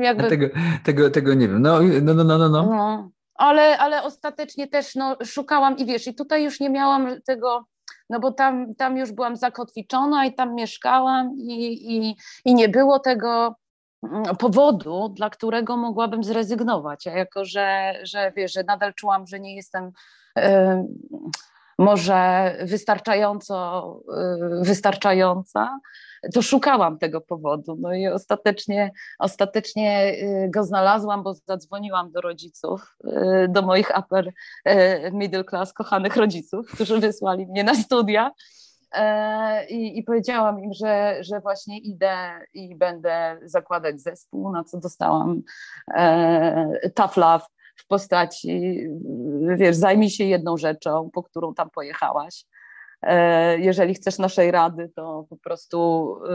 jakby... Tego, tego, tego nie wiem, no, no, no, no, no. no. Ale, ale ostatecznie też no, szukałam i wiesz, i tutaj już nie miałam tego, no bo tam, tam już byłam zakotwiczona i tam mieszkałam i, i, i nie było tego mm, powodu, dla którego mogłabym zrezygnować. A jako, że, że wiesz, że nadal czułam, że nie jestem może wystarczająco, y, wystarczająca, to szukałam tego powodu. No i ostatecznie, ostatecznie y, go znalazłam, bo zadzwoniłam do rodziców, y, do moich upper middle class kochanych rodziców, którzy wysłali mnie na studia. E, I, I, powiedziałam im, że, że właśnie idę i będę zakładać zespół, na co dostałam e, tough love w postaci, wiesz, zajmij się jedną rzeczą, po którą tam pojechałaś. E, jeżeli chcesz naszej rady, to po prostu e,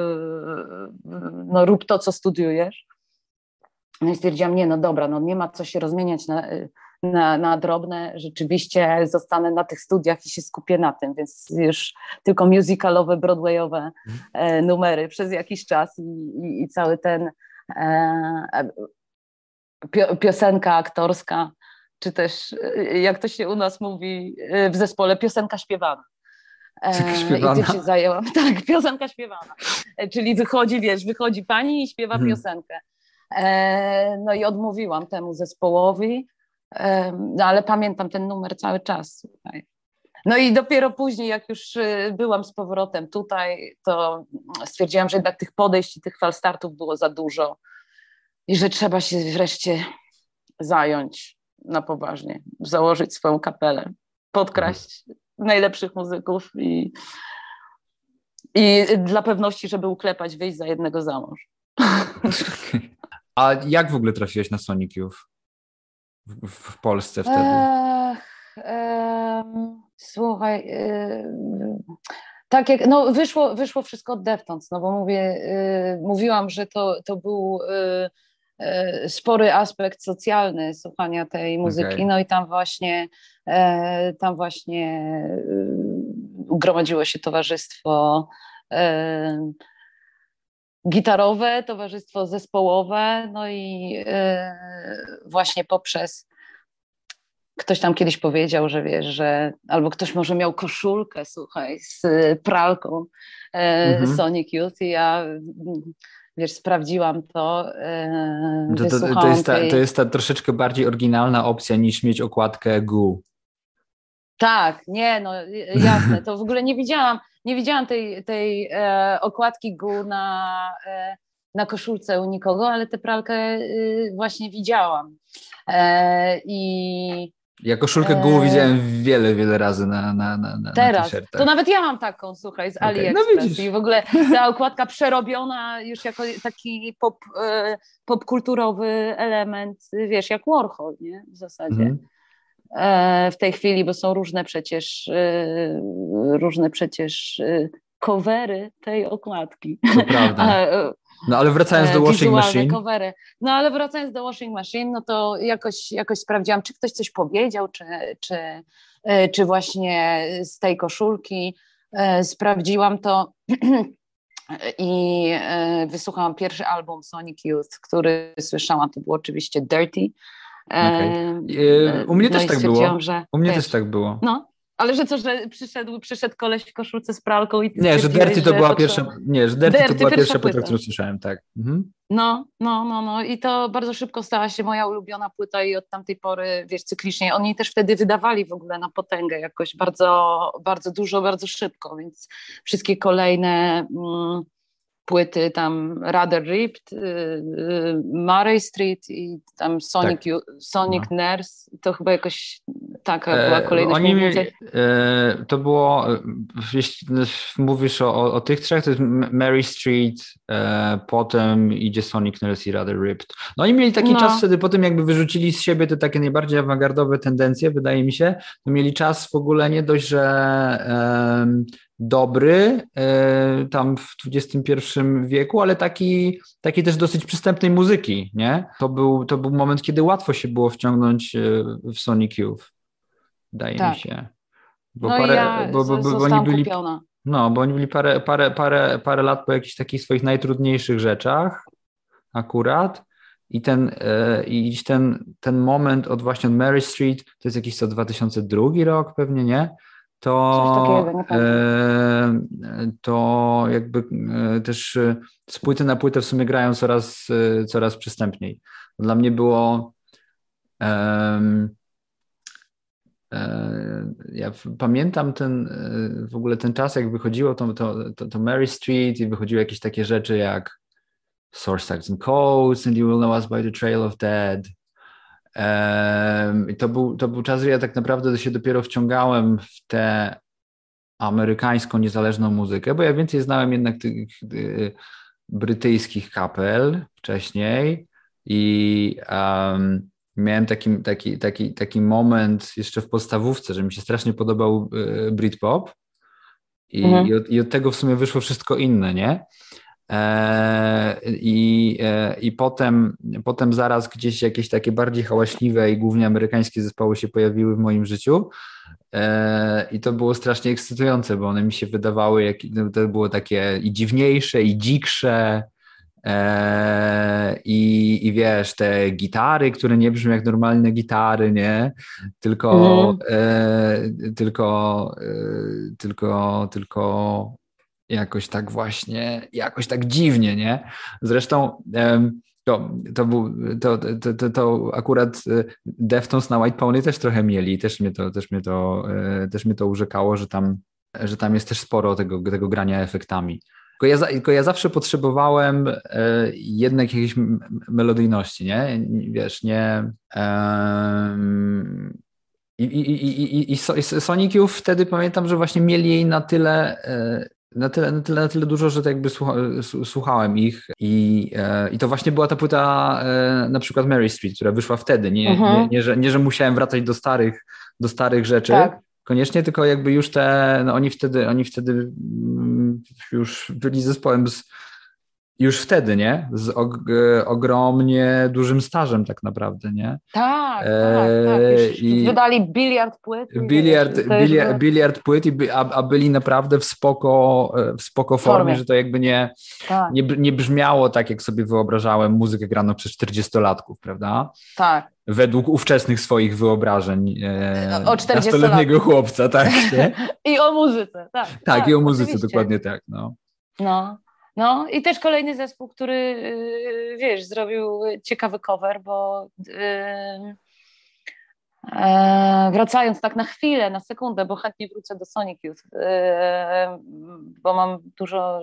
no, rób to, co studiujesz. No i stwierdziłam, nie, no dobra, no nie ma co się rozmieniać na, na, na drobne, rzeczywiście zostanę na tych studiach i się skupię na tym, więc już tylko musicalowe, broadwayowe e, numery przez jakiś czas i, i, i cały ten piosenka aktorska, czy też jak to się u nas mówi w zespole, piosenka śpiewana. E, śpiewana. I tym się zajęłam. Tak, piosenka śpiewana. E, czyli wychodzi, wiesz, wychodzi pani i śpiewa hmm. piosenkę. E, no i odmówiłam temu zespołowi, no ale pamiętam ten numer cały czas. No i dopiero później, jak już byłam z powrotem tutaj, to stwierdziłam, że jednak tych podejść i tych falstartów było za dużo i że trzeba się wreszcie zająć na poważnie, założyć swoją kapelę, podkraść najlepszych muzyków i, i dla pewności, żeby uklepać, wyjść za jednego za mąż. A jak w ogóle trafiłeś na Sonic Youth w, w Polsce wtedy? Ech, słuchaj, yy, tak jak, no wyszło, wyszło wszystko od Deftones, no bo mówię, yy, mówiłam, że to, to był E, spory aspekt socjalny słuchania tej muzyki. Okay. No i tam właśnie, e, tam właśnie e, gromadziło się towarzystwo gitarowe, towarzystwo zespołowe, no i właśnie poprzez ktoś tam kiedyś powiedział, że wiesz, że albo ktoś może miał koszulkę, słuchaj, z pralką e, mhm. Sonic Youth i ja wiesz, sprawdziłam to. E, to, to, to, jest ta, to jest ta troszeczkę bardziej oryginalna opcja niż mieć okładkę GU. Tak, nie, no jasne, to w ogóle nie widziałam, nie widziałam tej, tej e, okładki GU na, e, na koszulce u nikogo, ale tę pralkę y, właśnie widziałam. E, I ja koszulkę GU e, widziałem wiele, wiele razy na, na, na, na Teraz, to nawet ja mam taką, słuchaj, z okay, AliExpress no i w ogóle ta okładka przerobiona już jako taki pop, e, popkulturowy element, wiesz, jak Warhol, nie, w zasadzie. Mm w tej chwili, bo są różne przecież różne przecież covery tej okładki. To prawda. No ale wracając do washing machine. Covery. No ale wracając do washing machine, no to jakoś, jakoś sprawdziłam, czy ktoś coś powiedział, czy, czy, e, czy właśnie z tej koszulki. E, sprawdziłam to i e, wysłuchałam pierwszy album Sonic Youth, który słyszałam, to było oczywiście Dirty. Okay. U mnie no też tak było. U mnie wiesz, też tak było. No, ale że co, że przyszedł, przyszedł koleś w koszulce z pralką i Nie, że Dirty to była pierwsza, nie, że Dirty, to była pierwsza płyta, którą słyszałem, tak. Mhm. No, no, no, no i to bardzo szybko stała się moja ulubiona płyta i od tamtej pory, wiesz, cyklicznie, oni też wtedy wydawali w ogóle na potęgę jakoś bardzo, bardzo dużo, bardzo szybko, więc wszystkie kolejne mm, płyty tam Rather Ripped, y, y, Murray Street i tam Sonic, tak. Sonic no. Nurse, to chyba jakoś taka była e, kolejność. Oni mieli, e, to było, jeśli mówisz o, o, tych trzech, to jest Mary Street, e, potem idzie Sonic Nurse i Rather Ripped. No oni mieli taki no. czas wtedy, po tym jakby wyrzucili z siebie te takie najbardziej awangardowe tendencje, wydaje mi się, to mieli czas w ogóle nie dość, że dobry e, tam w XXI wieku, ale taki, taki też dosyć przystępnej muzyki, nie? To był, to był moment, kiedy łatwo się było wciągnąć e, w Sonic Youth, wydaje tak. mi się. Bo no parę, ja bo, bo, bo, oni byli, kupiona. No, bo oni byli parę, parę, parę, parę lat po jakichś takich swoich najtrudniejszych rzeczach akurat i ten, e, i ten, ten moment od właśnie od Mary Street, to jest jakiś co 2002 rok pewnie, nie? To, e, to jakby e, też e, z płyty na płytę w sumie grają coraz, coraz przystępniej. Dla mnie było ja pamiętam ten w ogóle ten czas, jak wychodziło to, to, to, Mary Street i wychodziły jakieś takie rzeczy jak Source Tags and Codes and You Will Know Us by the Trail of Dead i to był, to był czas, że ja tak naprawdę się dopiero wciągałem w tę amerykańską niezależną muzykę, bo ja więcej znałem jednak tych brytyjskich kapel wcześniej i um, miałem taki, taki, taki, taki moment jeszcze w podstawówce, że mi się strasznie podobał y, Britpop i, mhm. i, od, i od tego w sumie wyszło wszystko inne, nie? E, I, e, i potem, potem zaraz gdzieś jakieś takie bardziej hałaśliwe i głównie amerykańskie zespoły się pojawiły w moim życiu. E, I to było strasznie ekscytujące, bo one mi się wydawały, jak, no, to było takie i dziwniejsze, i dziksze. I, I wiesz, te gitary, które nie brzmią jak normalne gitary, nie? Tylko, mm. e, tylko, e, tylko, tylko jakoś tak właśnie, jakoś tak dziwnie, nie? Zresztą to, to, był, to, to, to, to akurat e, Deftones na White Pony też trochę mieli, też mnie to, też mnie to, e, też mnie to urzekało, że tam, że tam jest też sporo tego, tego grania efektami. Tylko ja, tylko ja zawsze potrzebowałem e, jednak jakiejś melodyjności, nie? Wiesz, nie... Um, i, i, i, i, i wtedy pamiętam, że właśnie mieli jej na tyle na tyle, na tyle, na tyle dużo, że tak jakby słucha, słuchałem ich i, e, i to właśnie była ta płyta e, na przykład Mary Street, która wyszła wtedy, nie, mhm. nie, nie, że, nie, że musiałem wracać do starych, do starych rzeczy, tak. koniecznie, tylko jakby już te, no oni wtedy, oni wtedy mm, już byli zespołem z już wtedy, nie? Z og ogromnie dużym stażem tak naprawdę, nie? Tak, e, tak, tak. I wydali biliard płyt. Biliard, biliard, biliard płyt, i a, a, byli naprawdę w spoko, w spoko formie, formie. że to jakby nie, tak. nie, nie brzmiało tak, jak sobie wyobrażałem muzykę graną przez 40-latków, prawda? Tak. Według ówczesnych swoich wyobrażeń e, o 40 chłopca, tak. I o muzyce, tak. Tak, tak i o muzyce, oczywiście. dokładnie tak. No. no. No i też kolejny zespół, który, y, wiesz, zrobił ciekawy cover, bo yy, wracając tak na chwilę, na sekundę, bo chętnie wrócę do Sonic Youth, yy, bo mam dużo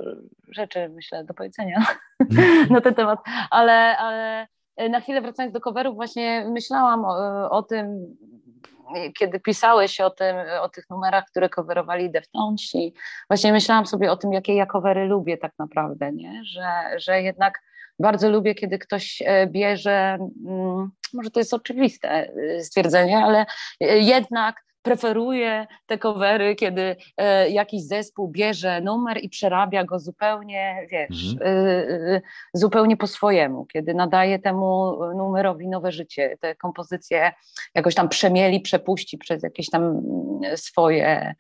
rzeczy, myślę, do powiedzenia na ten temat, ale, ale na chwilę wracając do coverów, właśnie myślałam o, o tym, kiedy pisałeś o tym, o tych numerach, które coverowali Deftonsi, właśnie myślałam sobie o tym, jakie ja covery lubię tak naprawdę, nie? Że, że jednak bardzo lubię, kiedy ktoś e, bierze, mm, może to jest oczywiste e, stwierdzenie, ale e, jednak preferuję te covery, kiedy e, jakiś zespół bierze numer i przerabia go zupełnie, wiesz, mhm. e, e, zupełnie po swojemu, kiedy nadaje temu numerowi nowe życie, te kompozycje jakoś tam przemieli, przepuści przez jakieś tam swoje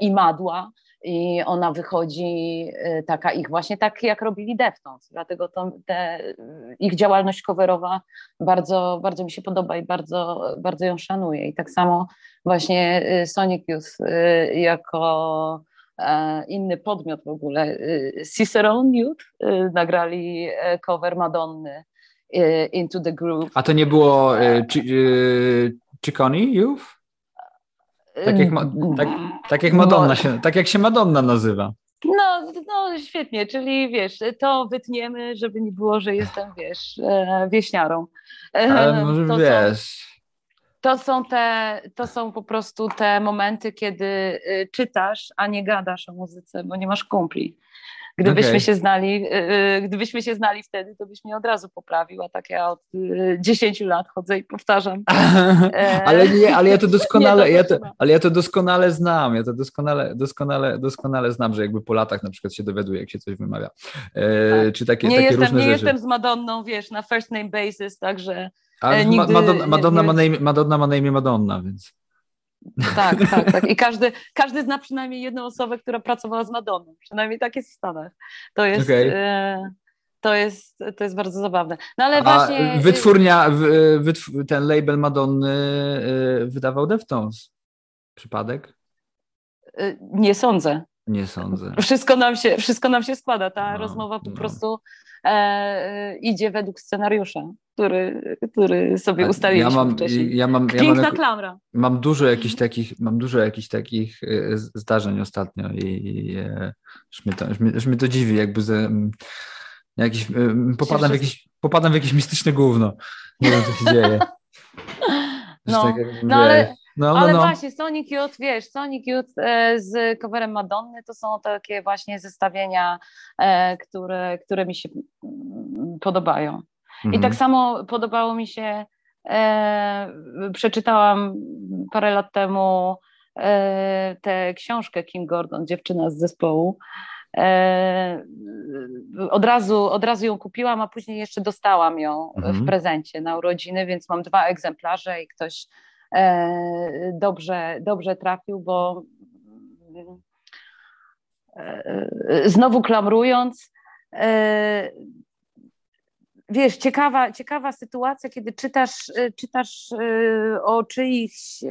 imadła i ona wychodzi y, taka ich właśnie tak, jak robili Deftones. Dlatego to, te, ich działalność coverowa bardzo, bardzo mi się podoba i bardzo, bardzo ją szanuję. I tak samo właśnie y, Sonic Youth y, jako e, inny podmiot w ogóle, Cicerone Youth nagrali e, cover Madonny Into the Groove. A to nie było Ciccone Youth? Tak jak, ma, tak, tak jak Madonna się, tak jak się Madonna nazywa. No, no świetnie, czyli wiesz, to wytniemy, żeby nie było, że jestem, wiesz, e, wieśniarą. E, Ale może to wiesz. Są, to są te, to są po prostu te momenty, kiedy y, czytasz, a nie gadasz o muzyce, bo nie masz kumpli. Gdybyśmy okay. się znali, y, y, gdybyśmy się znali wtedy, to byś mnie od razu poprawił, a tak ja od 10 y, lat chodzę i powtarzam. ale nie, ale ja to doskonale, ja to, ale ja to doskonale znam, ja to doskonale, doskonale, doskonale znam, że jakby po latach na przykład się dowiaduję, jak się coś wymawia. E, tak. Czy takie, nie takie jestem, różne nie rzeczy. jestem z Madonną, wiesz, na first name basis, także ale nigdy, Madonna, Madonna, ma na imię, Madonna ma na imię Madonna, więc... Tak, tak, tak. I każdy, każdy zna przynajmniej jedną osobę, która pracowała z Madonną. Przynajmniej tak jest w Stanach. To jest. Okay. E, to jest, to jest bardzo zabawne. No ale właśnie. A wytwórnia, wytw ten label Madonny e, wydawał Deftones. Przypadek? E, nie sądzę. Nie sądzę. Wszystko nam się, wszystko nam się składa. Ta no, rozmowa po no. prostu e, idzie według scenariusza, który, który sobie ustaliliśmy ja mam, wcześniej. Ja mam, ja Piękna mam, klamra. Mam dużo jakichś takich, mam dużo jakichś takich e, zdarzeń ostatnio i, i e, już, mnie to, już, mnie, już mnie to dziwi, jakby ze, jakiś, popadam, w jakieś, popadam w jakieś mistyczne gówno. Nie wiem, co się dzieje. No, tak no ale no, no, Ale no. właśnie Sonic Youth, wiesz, Sonic Youth e, z coverem Madonny to są takie właśnie zestawienia, e, które, które mi się podobają. Mhm. I tak samo podobało mi się, e, przeczytałam parę lat temu e, tę książkę Kim Gordon, dziewczyna z zespołu. E, od, razu, od razu ją kupiłam, a później jeszcze dostałam ją mhm. w prezencie na urodziny, więc mam dwa egzemplarze i ktoś E, dobrze, dobrze trafił, bo e, znowu klamrując, e, wiesz, ciekawa, ciekawa sytuacja, kiedy czytasz, czytasz o czyichś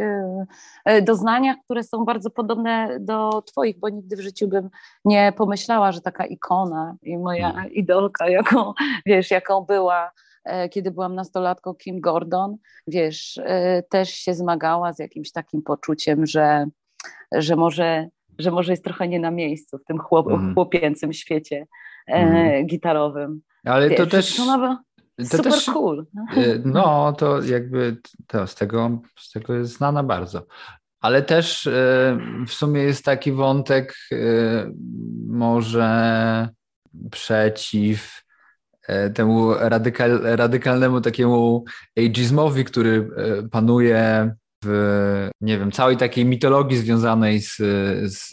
doznaniach, które są bardzo podobne do Twoich, bo nigdy w życiu bym nie pomyślała, że taka ikona i moja mhm. idolka, jaką, wiesz, jaką była E, kiedy byłam nastolatką, Kim Gordon, wiesz, e, też się zmagała z jakimś takim poczuciem, że, że, może, że może jest trochę nie na miejscu w tym chłop, mm. chłopięcym świecie mm. gitarowym. Ale wiesz, to też... To to super też, cool. No, to jakby to z tego, z tego jest znana bardzo. Ale też w sumie jest taki wątek może przeciw temu radykal, radykalnemu takiemu ageizmowi, który panuje w w, nie wiem, całej takiej mitologii związanej z, z,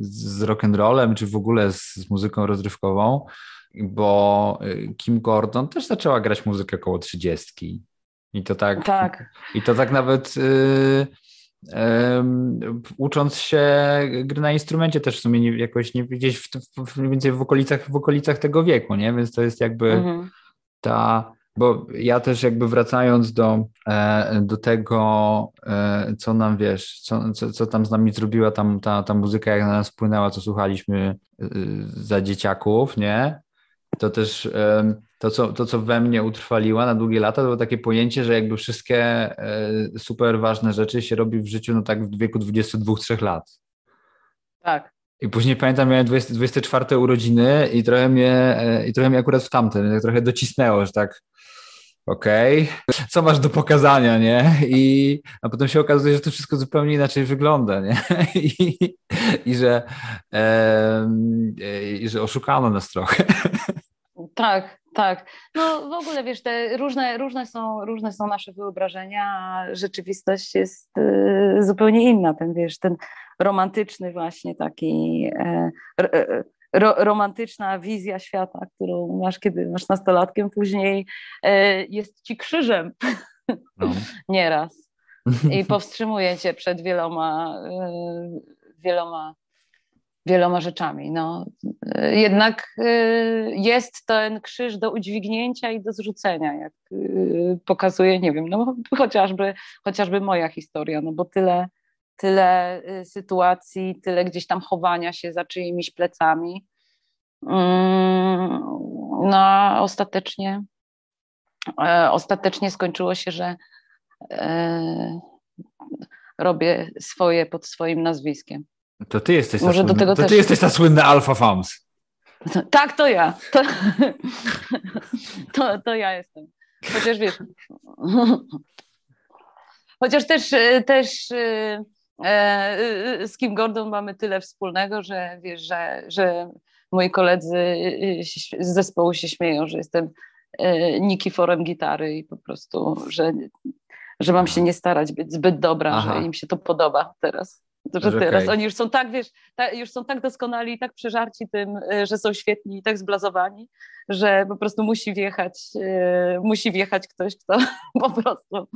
z rock'n'rollem, czy w ogóle z, z muzyką rozrywkową, bo Kim Gordon też zaczęła grać muzykę koło trzydziestki. I to tak, tak. I to tak nawet y, ucząc się gry na instrumencie też w sumie nie, jakoś nie gdzieś w, w, mniej więcej w okolicach, w okolicach tego wieku, nie? Więc to jest jakby mhm. ta, bo ja też jakby wracając do, e, do tego, e, co nam wiesz, co, co, co tam z nami zrobiła tam, ta, ta muzyka, jak na nas wpłynęła, co słuchaliśmy e, za dzieciaków, nie? To też to co, to, co we mnie utrwaliła na długie lata, to było takie pojęcie, że jakby wszystkie e, super ważne rzeczy się robi w życiu no tak w wieku 22-3 lat. Tak. I później pamiętam, miałem 20, 24 urodziny i trochę mnie, e, i trochę mnie akurat w tamten, tak trochę docisnęło, że tak okej, okay. co masz do pokazania, nie? I, a potem się okazuje, że to wszystko zupełnie inaczej wygląda, nie? I, i że, e, i że oszukano nas trochę. Tak, tak. No w ogóle wiesz, te różne, różne, są, różne są nasze wyobrażenia, a rzeczywistość jest y, zupełnie inna. Ten wiesz, ten romantyczny właśnie taki e, e, ro, romantyczna wizja świata, którą masz, kiedy masz nastolatkiem, później e, jest ci krzyżem no. nieraz i powstrzymuje cię przed wieloma, wieloma wieloma rzeczami. No, jednak y, jest ten krzyż do udźwignięcia i do zrzucenia, jak pokazuje, nie wiem, no, chociażby, chociażby moja historia, no bo tyle, tyle y, sytuacji, tyle gdzieś tam chowania się za czyimiś plecami. Mm, no, ostatecznie, e, ostatecznie skończyło się, że e, robię swoje pod swoim nazwiskiem. To ty jesteś, Może ta, do tego to też... ty jesteś ta słynna Alpha Fams. Tak, to ja. To, to, to ja jestem. Chociaż wiesz, chociaż też, też e, e, z Kim Gordon mamy tyle wspólnego, że wiesz, że, że moi koledzy z zespołu się śmieją, że jestem e, Nikiforem gitary i po prostu, że, że mam się nie starać być zbyt dobra, Aha. że im się to podoba teraz. Że teraz okay. oni już są tak, wiesz, ta, już są tak doskonali i tak przeżarci tym, y, że są świetni i tak zblazowani, że po prostu musi wjechać, yy, musi wjechać ktoś, kto po prostu...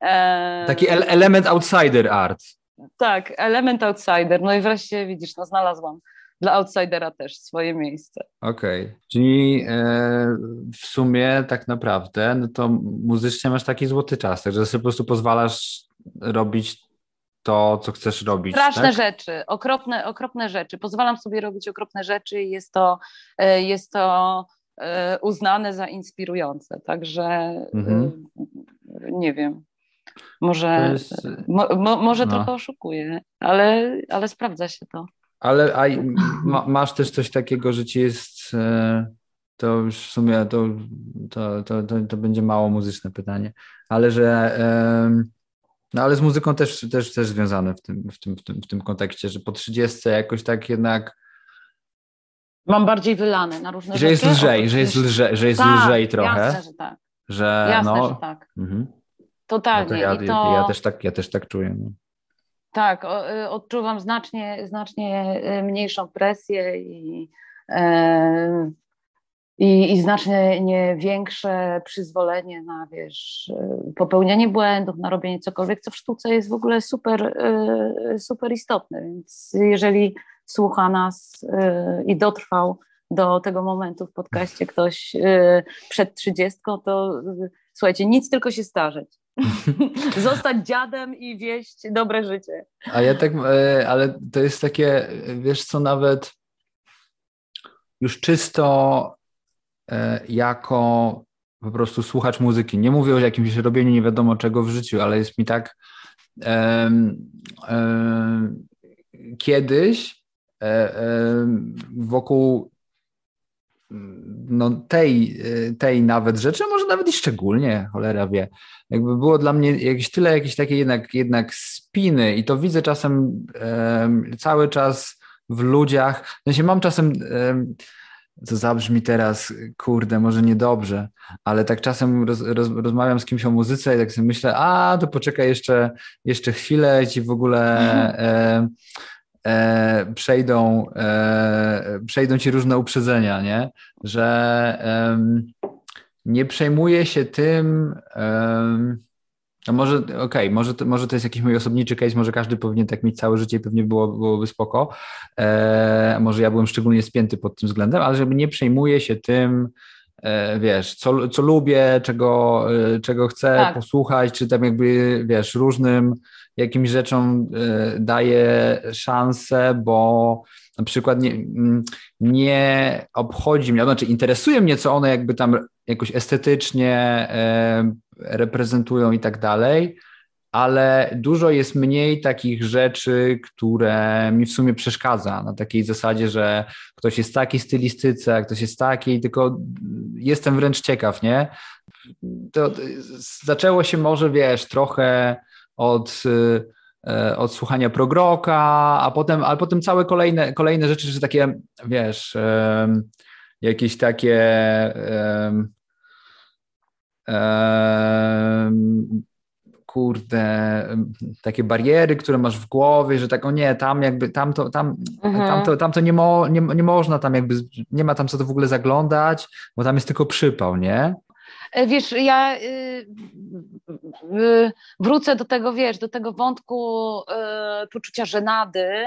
E, Taki el element outsider art. Tak, element outsider. No i wreszcie widzisz, no znalazłam dla outsidera też swoje miejsce. Okej, okay. czyli e, w sumie tak naprawdę, no to muzycznie masz taki złoty czas, że sobie po prostu pozwalasz robić to, co chcesz robić. Straszne tak? rzeczy, okropne, okropne rzeczy. Pozwalam sobie robić okropne rzeczy i jest to, e, jest to e, uznane za inspirujące. Także mhm. E, nie wiem. Może, jest... mo, mo, może no. trochę oszukuję, ale, ale sprawdza się to. Ale a, ma, masz też coś takiego, że ci jest. To już w sumie to, to, to, to, to będzie mało muzyczne pytanie, ale że no ale z muzyką też, też, też związane w tym, w, tym, w, tym, w tym kontekście, że po 30 jakoś tak jednak. Mam bardziej wylane na różne że rzeczy. Jest lżej, że jest lżej, że jest tak, lżej trochę. Jasne, że tak. Że, jasne, no, że tak. Mhm. Totalnie. No to ja, to... ja, też tak, ja też tak czuję. No. Tak, y, odczuwam znacznie, znacznie y, mniejszą presję i e, i, i znacznie nie większe przyzwolenie na wiesz, popełnianie błędów, na robienie cokolwiek, co w sztuce jest w ogóle super, super istotne. Więc jeżeli słucha nas i dotrwał do tego momentu w podcaście ktoś przed trzydziestką, to słuchajcie, nic tylko się starzeć. Zostać dziadem i wieść dobre życie. A ja tak, ale to jest takie, wiesz co, nawet już czysto E, jako po prostu słuchacz muzyki. Nie mówię o jakimś robieniu nie wiadomo czego w życiu, ale jest mi tak kiedyś e, wokół no, tej, tej nawet rzeczy, a może nawet i szczególnie, cholera wie, jakby było dla mnie jakieś tyle jakieś takie jednak, jednak spiny i to widzę czasem cały czas w ludziach, w sensie mam czasem to zabrzmi teraz, kurde, może niedobrze, ale tak czasem roz, roz, rozmawiam z kimś o muzyce i tak sobie myślę, a to poczekaj jeszcze, jeszcze chwilę, ci w ogóle e, e, przejdą, e, przejdą ci różne uprzedzenia, nie? Że nie przejmuję się tym, no może, okej, okay, może, to, może to jest jakiś mój osobniczy case, może każdy powinien tak mieć całe życie i pewnie było, byłoby spoko. E, może ja byłem szczególnie spięty pod tym względem, ale żeby nie przejmuję się tym, e, wiesz, co, co lubię, czego, e, czego chcę tak. posłuchać, czy tam jakby, wiesz, różnym jakimś rzeczom e, daję szansę, bo na przykład nie, nie obchodzi mnie, znaczy interesuje mnie, co one jakby tam jakoś estetycznie e, reprezentują i tak dalej, ale dużo jest mniej takich rzeczy, które mi w sumie przeszkadza na takiej zasadzie, że ktoś jest taki stylistyce, ktoś jest taki, tylko jestem wręcz ciekaw, nie? To zaczęło się może, wiesz, trochę od, e, od słuchania progroka, a potem, ale potem całe kolejne, kolejne rzeczy, że takie, wiesz, jakieś takie kurde, takie bariery, które masz w głowie, że tak, o nie, tam jakby, tam to, tam, mhm. tam to, tam to nie, mo, nie, nie można tam jakby, nie ma tam co to w ogóle zaglądać, bo tam jest tylko przypał, nie? E, wiesz, ja y, y, wrócę do tego, wiesz, do tego wątku y, poczucia żenady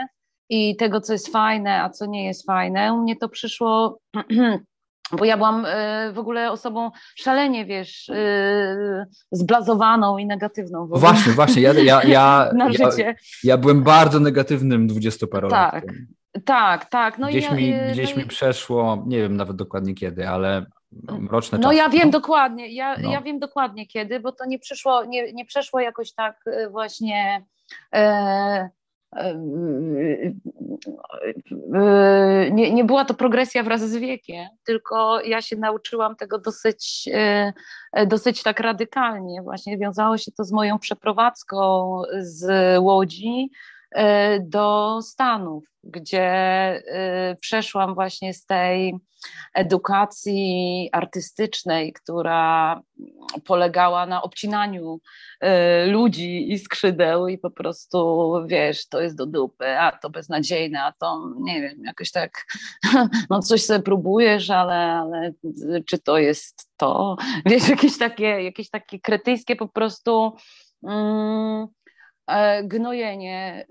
i tego, co jest fajne, a co nie jest fajne. U mnie to przyszło bo ja byłam e, w ogóle osobą szalenie, wiesz, e, zblazowaną i negatywną. Właśnie, właśnie, ja, ja, ja, na życie. ja byłem bardzo negatywnym dwudziestoparolatkiem. Tak, tak, tak. No gdzieś, ja, mi, e, gdzieś no mi przeszło, nie wiem nawet dokładnie kiedy, ale mroczne no, czasy. No ja wiem dokładnie, ja, no. ja wiem dokładnie kiedy, bo to nie przyszło, nie, nie przeszło jakoś tak właśnie... E, nie, nie była to progresja wraz z wiekiem, tylko ja się nauczyłam tego dosyć, e, dosyć tak radykalnie. Właśnie wiązało się to z moją przeprowadzką z Łodzi e, do Stanów, gdzie e, przeszłam właśnie z tej edukacji artystycznej, która polegała na obcinaniu y, ludzi i skrzydeł i po prostu, wiesz, to jest do dupy, a to beznadziejne, a to, nie wiem, jakoś tak, no coś sobie próbujesz, ale, ale czy to jest to? Wiesz, jakieś takie, jakieś takie kretyjskie po prostu mm, e, gnojenie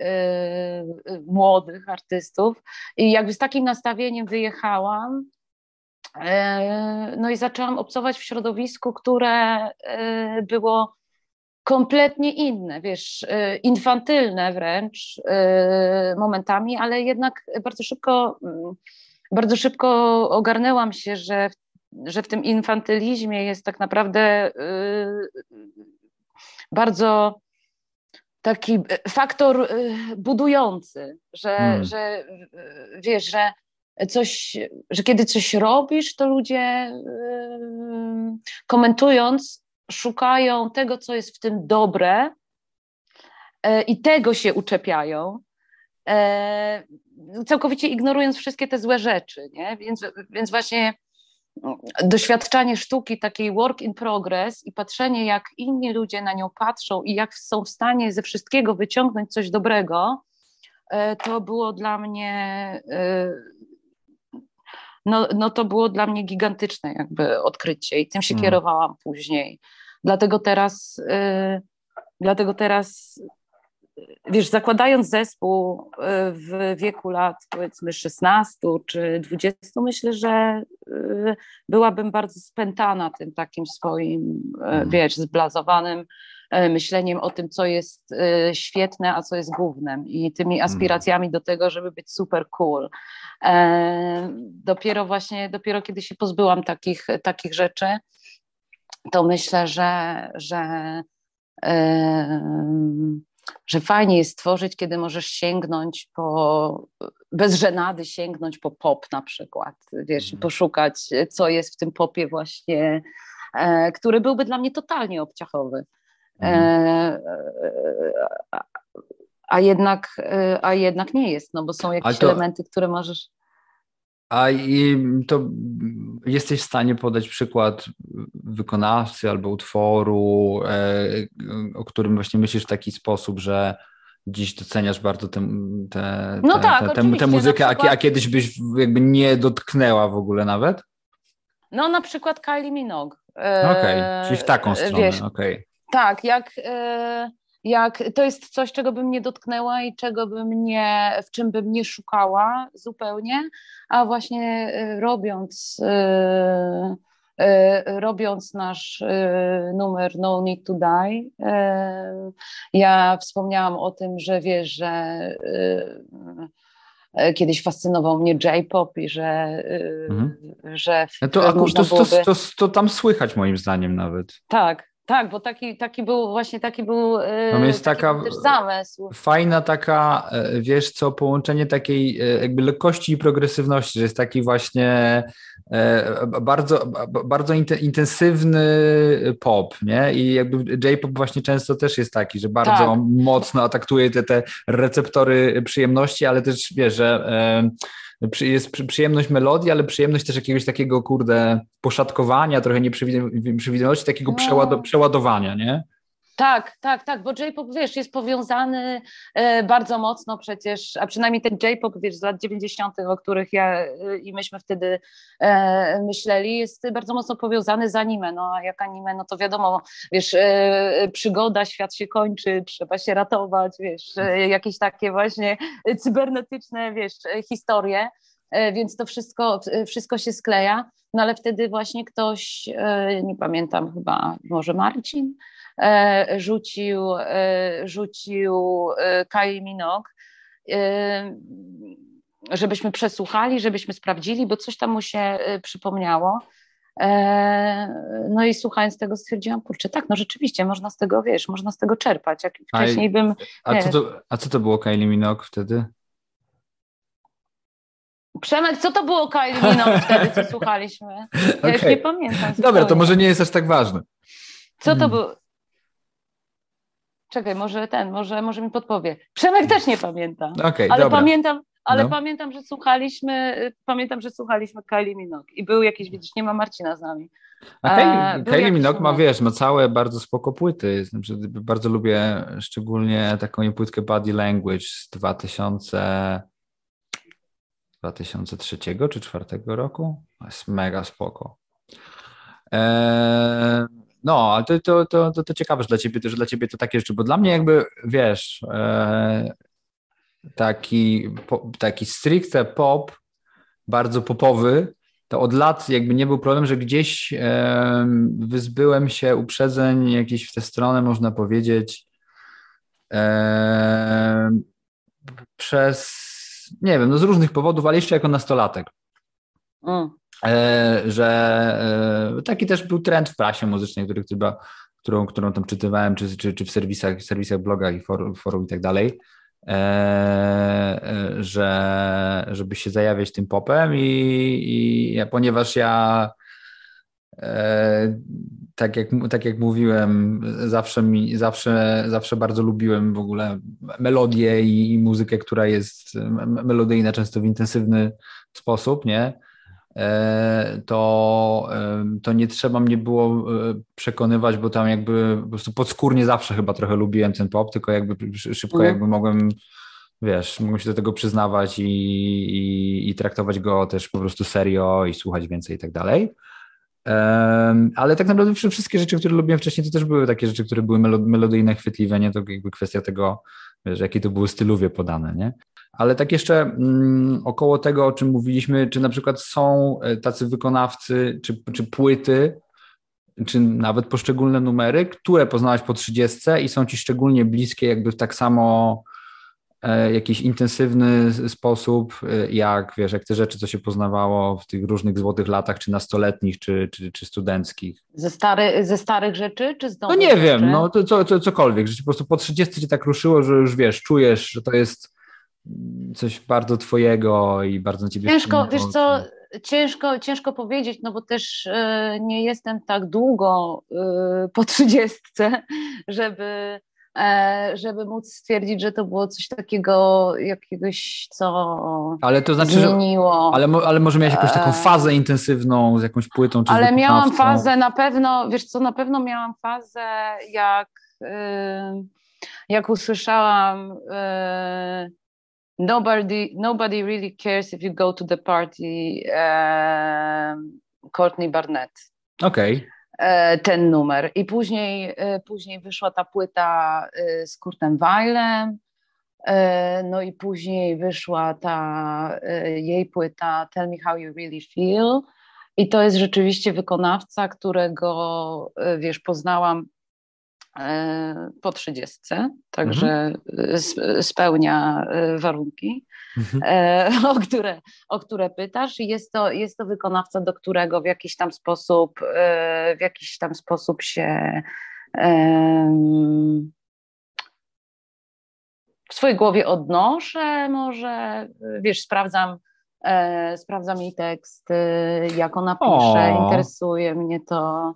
y, młodych artystów. I jakby z takim nastawieniem wyjechałam E, no i zaczęłam obcować w środowisku, które e, było kompletnie inne, wiesz, e, infantylne wręcz momentami, ale jednak bardzo szybko, mm, bardzo szybko ogarnęłam się, że, że w tym infantylizmie jest tak naprawdę bardzo taki faktor budujący, że, hmm. że wiesz, że coś, że kiedy coś robisz, to ludzie komentując szukają tego, co jest w tym dobre i tego się uczepiają, całkowicie ignorując wszystkie te złe rzeczy, nie? Więc, więc właśnie doświadczanie sztuki takiej work in progress i patrzenie, jak inni ludzie na nią patrzą i jak są w stanie ze wszystkiego wyciągnąć coś dobrego, to było dla mnie no, no to było dla mnie gigantyczne jakby odkrycie i tym się hmm. kierowałam później. Dlatego teraz, y, dlatego teraz, wiesz, zakładając zespół y, w wieku lat powiedzmy 16 czy 20, myślę, że y, byłabym bardzo spętana tym takim swoim, hmm. wiesz, zblazowanym myśleniem o tym, co jest świetne, a co jest głównym i tymi mm. aspiracjami do tego, żeby być super cool. E, dopiero właśnie, dopiero kiedy się pozbyłam takich, takich rzeczy, to myślę, że, że, że fajnie jest tworzyć, kiedy możesz sięgnąć po, bez żenady sięgnąć po pop na przykład, wiesz, mm. poszukać, co jest w tym popie właśnie, który byłby dla mnie totalnie obciachowy. Mhm. E, a jednak, e, a jednak nie jest, no bo są jakieś to, elementy, które możesz. A i to jesteś w stanie podać przykład wykonawcy albo utworu, e, o którym właśnie myślisz w taki sposób, że dziś doceniasz bardzo tę te, te, no tak, te, te, muzykę, przykład... a, kiedyś byś jakby nie dotknęła w ogóle nawet? No na przykład Kylie Minogue. Okej, okay, czyli w taką stronę, okej. Okay. Tak, jak jak to jest coś, czego bym nie dotknęła i czego bym nie, w czym bym nie szukała zupełnie, a właśnie y, robiąc, y, y, robiąc nasz numer No Need to Die, ja wspomniałam o tym, że wiesz, że kiedyś fascynował mnie J-pop i że, mhm. że to, to, to, to, to, tam słychać moim zdaniem nawet. Tak, tak, bo taki, taki był właśnie taki był, no jest taka był też zamysł. Fajna taka, e, wiesz co, połączenie takiej e, jakby lekkości i progresywności, że jest taki właśnie e, bardzo, bardzo intensywny pop, nie? I jakby J-pop właśnie często też jest taki, że bardzo tak. mocno atakuje te, te receptory przyjemności, ale też wiesz, że jest przyjemność melodii, ale przyjemność też jakiegoś takiego, kurde, poszatkowania, trochę nieprzewidywalności, takiego no. przeładowania, nie? Tak, tak, tak, bo J-pop, wiesz, jest powiązany e, bardzo mocno przecież, a przynajmniej ten J-pop, wiesz, z lat 90., o których ja e, i myśmy wtedy e, myśleli, jest bardzo mocno powiązany z anime. No a jak anime, no to wiadomo, wiesz, przygoda, świat się kończy, trzeba się ratować, wiesz, jakieś takie właśnie cybernetyczne, wiesz, historie więc to wszystko, wszystko się skleja, no ale wtedy właśnie ktoś, nie pamiętam chyba, może Marcin, rzucił, e, rzucił e, Kai Minok, żebyśmy przesłuchali, żebyśmy sprawdzili, bo coś tam mu się przypomniało. No i słuchając tego stwierdziłam, kurczę, tak, no rzeczywiście, można z tego, wiesz, można z tego czerpać. Jak wcześniej a, bym... A co, to, a co to było Kylie Minogue wtedy? Przemek, co to było Kylie Minogue wtedy, co słuchaliśmy? Ja okay. już nie pamiętam. Dobra, to może nie jest aż tak ważne. Co to hmm. było? Czekaj, może ten, może, może mi podpowie. Przemek też nie pamięta. Okay, ale dobra. pamiętam, ale no. pamiętam, że słuchaliśmy, pamiętam, że słuchaliśmy Kylie Minogue i był jakiś, widzisz, nie ma Marcina z nami. A Kylie, Kylie Minogue ma, wiesz, ma całe bardzo spoko płyty. Znaczy, bardzo lubię szczególnie taką płytkę Body Language z 2000, 2003 czy 2004 roku. Jest mega spoko. Eee, no, to, to, to, to, to ciekawe, że dla ciebie, że dla ciebie to takie rzeczy, bo dla mnie jakby, wiesz, e, taki, taki stricte pop, bardzo popowy, to od lat jakby nie był problem, że gdzieś wyzbyłem się uprzedzeń jakieś w tę stronę, można powiedzieć, przez, nie wiem, no z różnych powodów, ale jeszcze jako nastolatek. Mm. E, że e, taki też był trend w prasie muzycznej, który chyba, którą, którą tam czytywałem, czy, czy, czy w serwisach, serwisach blogach i forum, forum i tak dalej, e, że żeby się zajawiać tym popem i, i ponieważ ja tak jak, tak jak mówiłem, zawsze, mi, zawsze, zawsze bardzo lubiłem w ogóle melodię i, i muzykę, która jest melodyjna, często w intensywny sposób, nie? E, to, to nie trzeba mnie było e, przekonywać, bo tam jakby po prostu podskórnie zawsze chyba trochę lubiłem ten pop, tylko jakby szybko mhm. jakby mogłem, wiesz, mogłem się do tego przyznawać i, i, i traktować go też po prostu serio i słuchać więcej i tak dalej. Ale tak naprawdę wszystkie rzeczy, które lubiłem wcześniej, to też były takie rzeczy, które były melodyjne, chwytliwe, nie? To jakby kwestia tego, wiesz, jakie to były stylowie podane, nie? Ale tak jeszcze mm, około tego, o czym mówiliśmy, czy na przykład są e, tacy wykonawcy, czy, czy płyty, czy nawet poszczególne numery, które poznałaś po 30 i są ci szczególnie bliskie, jakby tak samo jakiś intensywny sposób, e, jak wiesz, jak te rzeczy, co się poznawało w tych różnych złotych latach, czy nastoletnich, czy, czy, czy studenckich. Ze, stary, ze starych rzeczy, czy z No nie rzeczy? wiem, no to, co, co, cokolwiek, że po prostu po 30 cię tak ruszyło, że już wiesz, czujesz, że to jest coś bardzo twojego i bardzo na ciebie Ciężko, wiesz co, ciężko, ciężko powiedzieć, no bo też y, nie jestem tak długo y, po trzydziestce, żeby e, żeby móc stwierdzić, że to było coś takiego, jakiegoś, co ale to znaczy, zmieniło. Że, ale, ale może miałeś jakąś taką fazę intensywną z jakąś płytą? Czy ale miałam fazę na pewno, wiesz co, na pewno miałam fazę, jak, jak usłyszałam nobody, nobody really cares if you go to the party Courtney Barnett. Okej. Okay. E, ten numer. I później, e, później wyszła ta płyta e, z Kurtem Weilem, no i później wyszła ta jej płyta Tell Me How You Really Feel. I to jest rzeczywiście wykonawca, którego, wiesz, poznałam po trzydziestce, także mhm. spełnia warunki. Mhm. E, o, które, o które pytasz. Jest to, jest to wykonawca, do którego w jakiś tam sposób, e, w jakiś tam sposób się w swojej głowie odnoszę, może wiesz, sprawdzam, e, sprawdzam jej tekst, jak ona pisze, o. interesuje mnie to.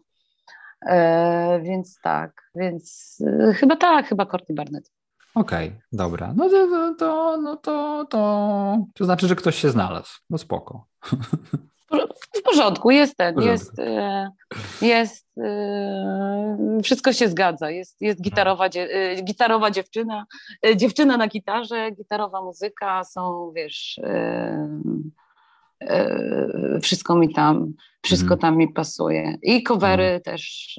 Więc tak, więc chyba tak, chyba Courtney Barnett. Okej, okay, dobra. No to, to, no to, to, to znaczy, że ktoś się znalazł. No spoko. W porządku, jest ten, jest, e, jest, e, wszystko się zgadza. Jest, jest gitarowa, e, gitarowa dziewczyna, dziewczyna na gitarze, gitarowa muzyka, są, wiesz, wszystko mi tam, wszystko mhm. tam mi pasuje. I covery mhm. też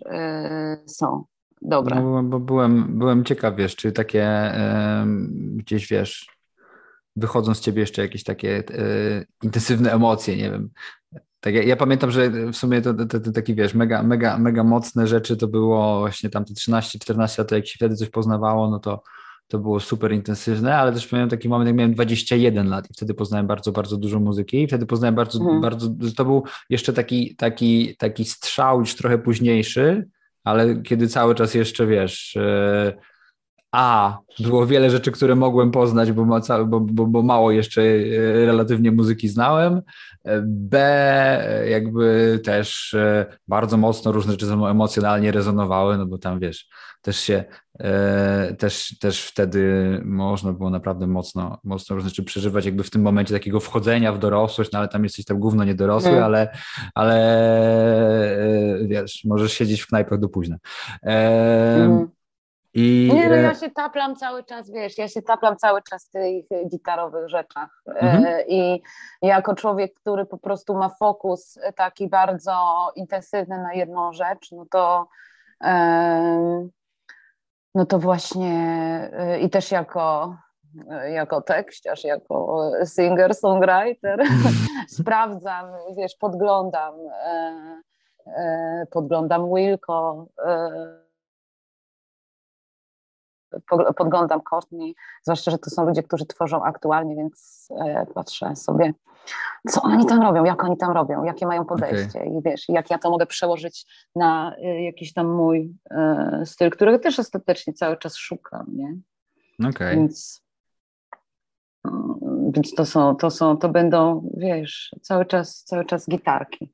są. Dobra. No, bo byłem, byłem ciekaw, wiesz, czy takie e, gdzieś, wiesz, wychodzą z ciebie jeszcze jakieś takie e, intensywne emocje, nie wiem. Tak, ja, ja, pamiętam, że w sumie to, to, to, takie, wiesz, mega, mega, mega mocne rzeczy to było właśnie tam te 13-14 lat, jak się wtedy coś poznawało, no to to było super intensywne, ale też pamiętam taki moment, jak miałem 21 lat i wtedy poznałem bardzo, bardzo dużo muzyki i wtedy poznałem bardzo, mhm. bardzo, to był jeszcze taki, taki, taki strzał już trochę późniejszy, ale kiedy cały czas jeszcze wiesz, e, a, było wiele rzeczy, które mogłem poznać, bo, ma, bo, bo, bo, mało jeszcze e, relatywnie muzyki znałem. E, B, jakby też bardzo mocno różne rzeczy ze mną emocjonalnie rezonowały, no bo tam wiesz, też się, też, też wtedy można było naprawdę mocno, mocno różne rzeczy przeżywać, jakby w tym momencie takiego wchodzenia w dorosłość, no ale tam jesteś tam gówno niedorosły, mm. ale, ale wiesz, możesz siedzieć w knajpach do późna. Mm. I... Nie, no ja się taplam cały czas, wiesz, ja się taplam cały czas w tych gitarowych rzeczach mhm. i jako człowiek, który po prostu ma fokus taki bardzo intensywny na jedną rzecz, no to no to właśnie y, i też jako, jako tekściarz, jako singer-songwriter sprawdzam, wiesz, podglądam, e, e, podglądam Wilco, e, podglądam Courtney, zwłaszcza, że to są ludzie, którzy tworzą aktualnie, więc patrzę sobie, co oni tam robią, jak oni tam robią, jakie mają podejście okay. i wiesz, jak ja to mogę przełożyć na y, jakiś tam mój y, styl, którego też ostatecznie cały czas szukam, nie? Okay. Więc, mm, więc to są, to są, to będą, wiesz, cały czas, cały czas gitarki.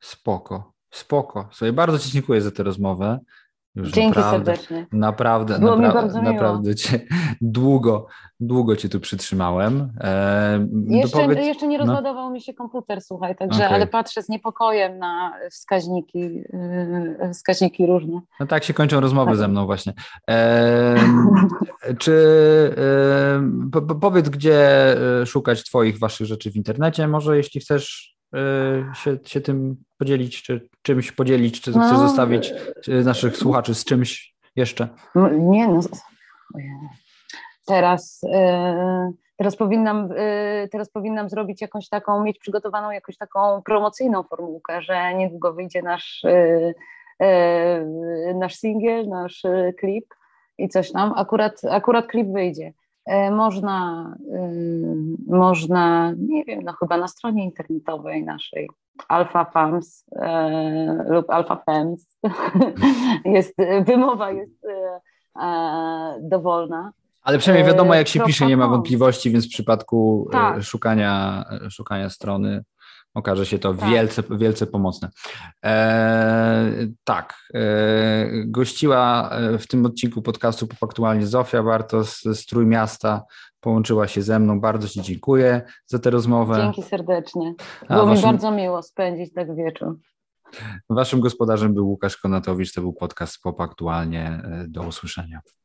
Spoko, spoko. Sobie bardzo Ci dziękuję za tę rozmowę. Już Dzięki naprawdę, serdecznie. Naprawdę, Było naprawdę, naprawdę cię, długo, długo cię tu przytrzymałem. E, jeszcze, dopowiedz... jeszcze nie no. rozładował no. mi się komputer, słuchaj, także, okay. ale patrzę z niepokojem na wskaźniki, yy, wskaźniki różne. No tak się kończą rozmowy tak. ze mną właśnie. E, czy e, po, powiedz, gdzie e, szukać twoich, waszych rzeczy w internecie, może jeśli chcesz się, się tym podzielić, czy czymś podzielić, czy no, chcesz zostawić naszych słuchaczy z czymś jeszcze? No, nie, no. Teraz, y, teraz, powinnam, y, teraz powinnam zrobić jakąś taką, mieć przygotowaną jakąś taką promocyjną formułkę, że niedługo wyjdzie nasz, nasz singiel, nasz klip i coś tam. Akurat, akurat klip wyjdzie. E, można, y, można, nie wiem, no chyba na stronie internetowej naszej Alpha e, lub Alpha Fems jest, wymowa jest e, dowolna. Ale przynajmniej wiadomo, jak się pisze, nie ma wątpliwości, więc w przypadku tak. szukania, szukania strony okaże się to tak. wielce, wielce pomocne. E, tak, e, gościła e, w tym odcinku podcastu Popaktualnie Zofia Bartos z Trójmiasta, połączyła się ze mną. Bardzo Ci dziękuję za tę rozmowę. Dzięki serdecznie. Było waszym... mi bardzo miło spędzić tak wieczór. Waszym gospodarzem był Łukasz Konatowicz, to był podcast Pop Aktualnie. Do usłyszenia.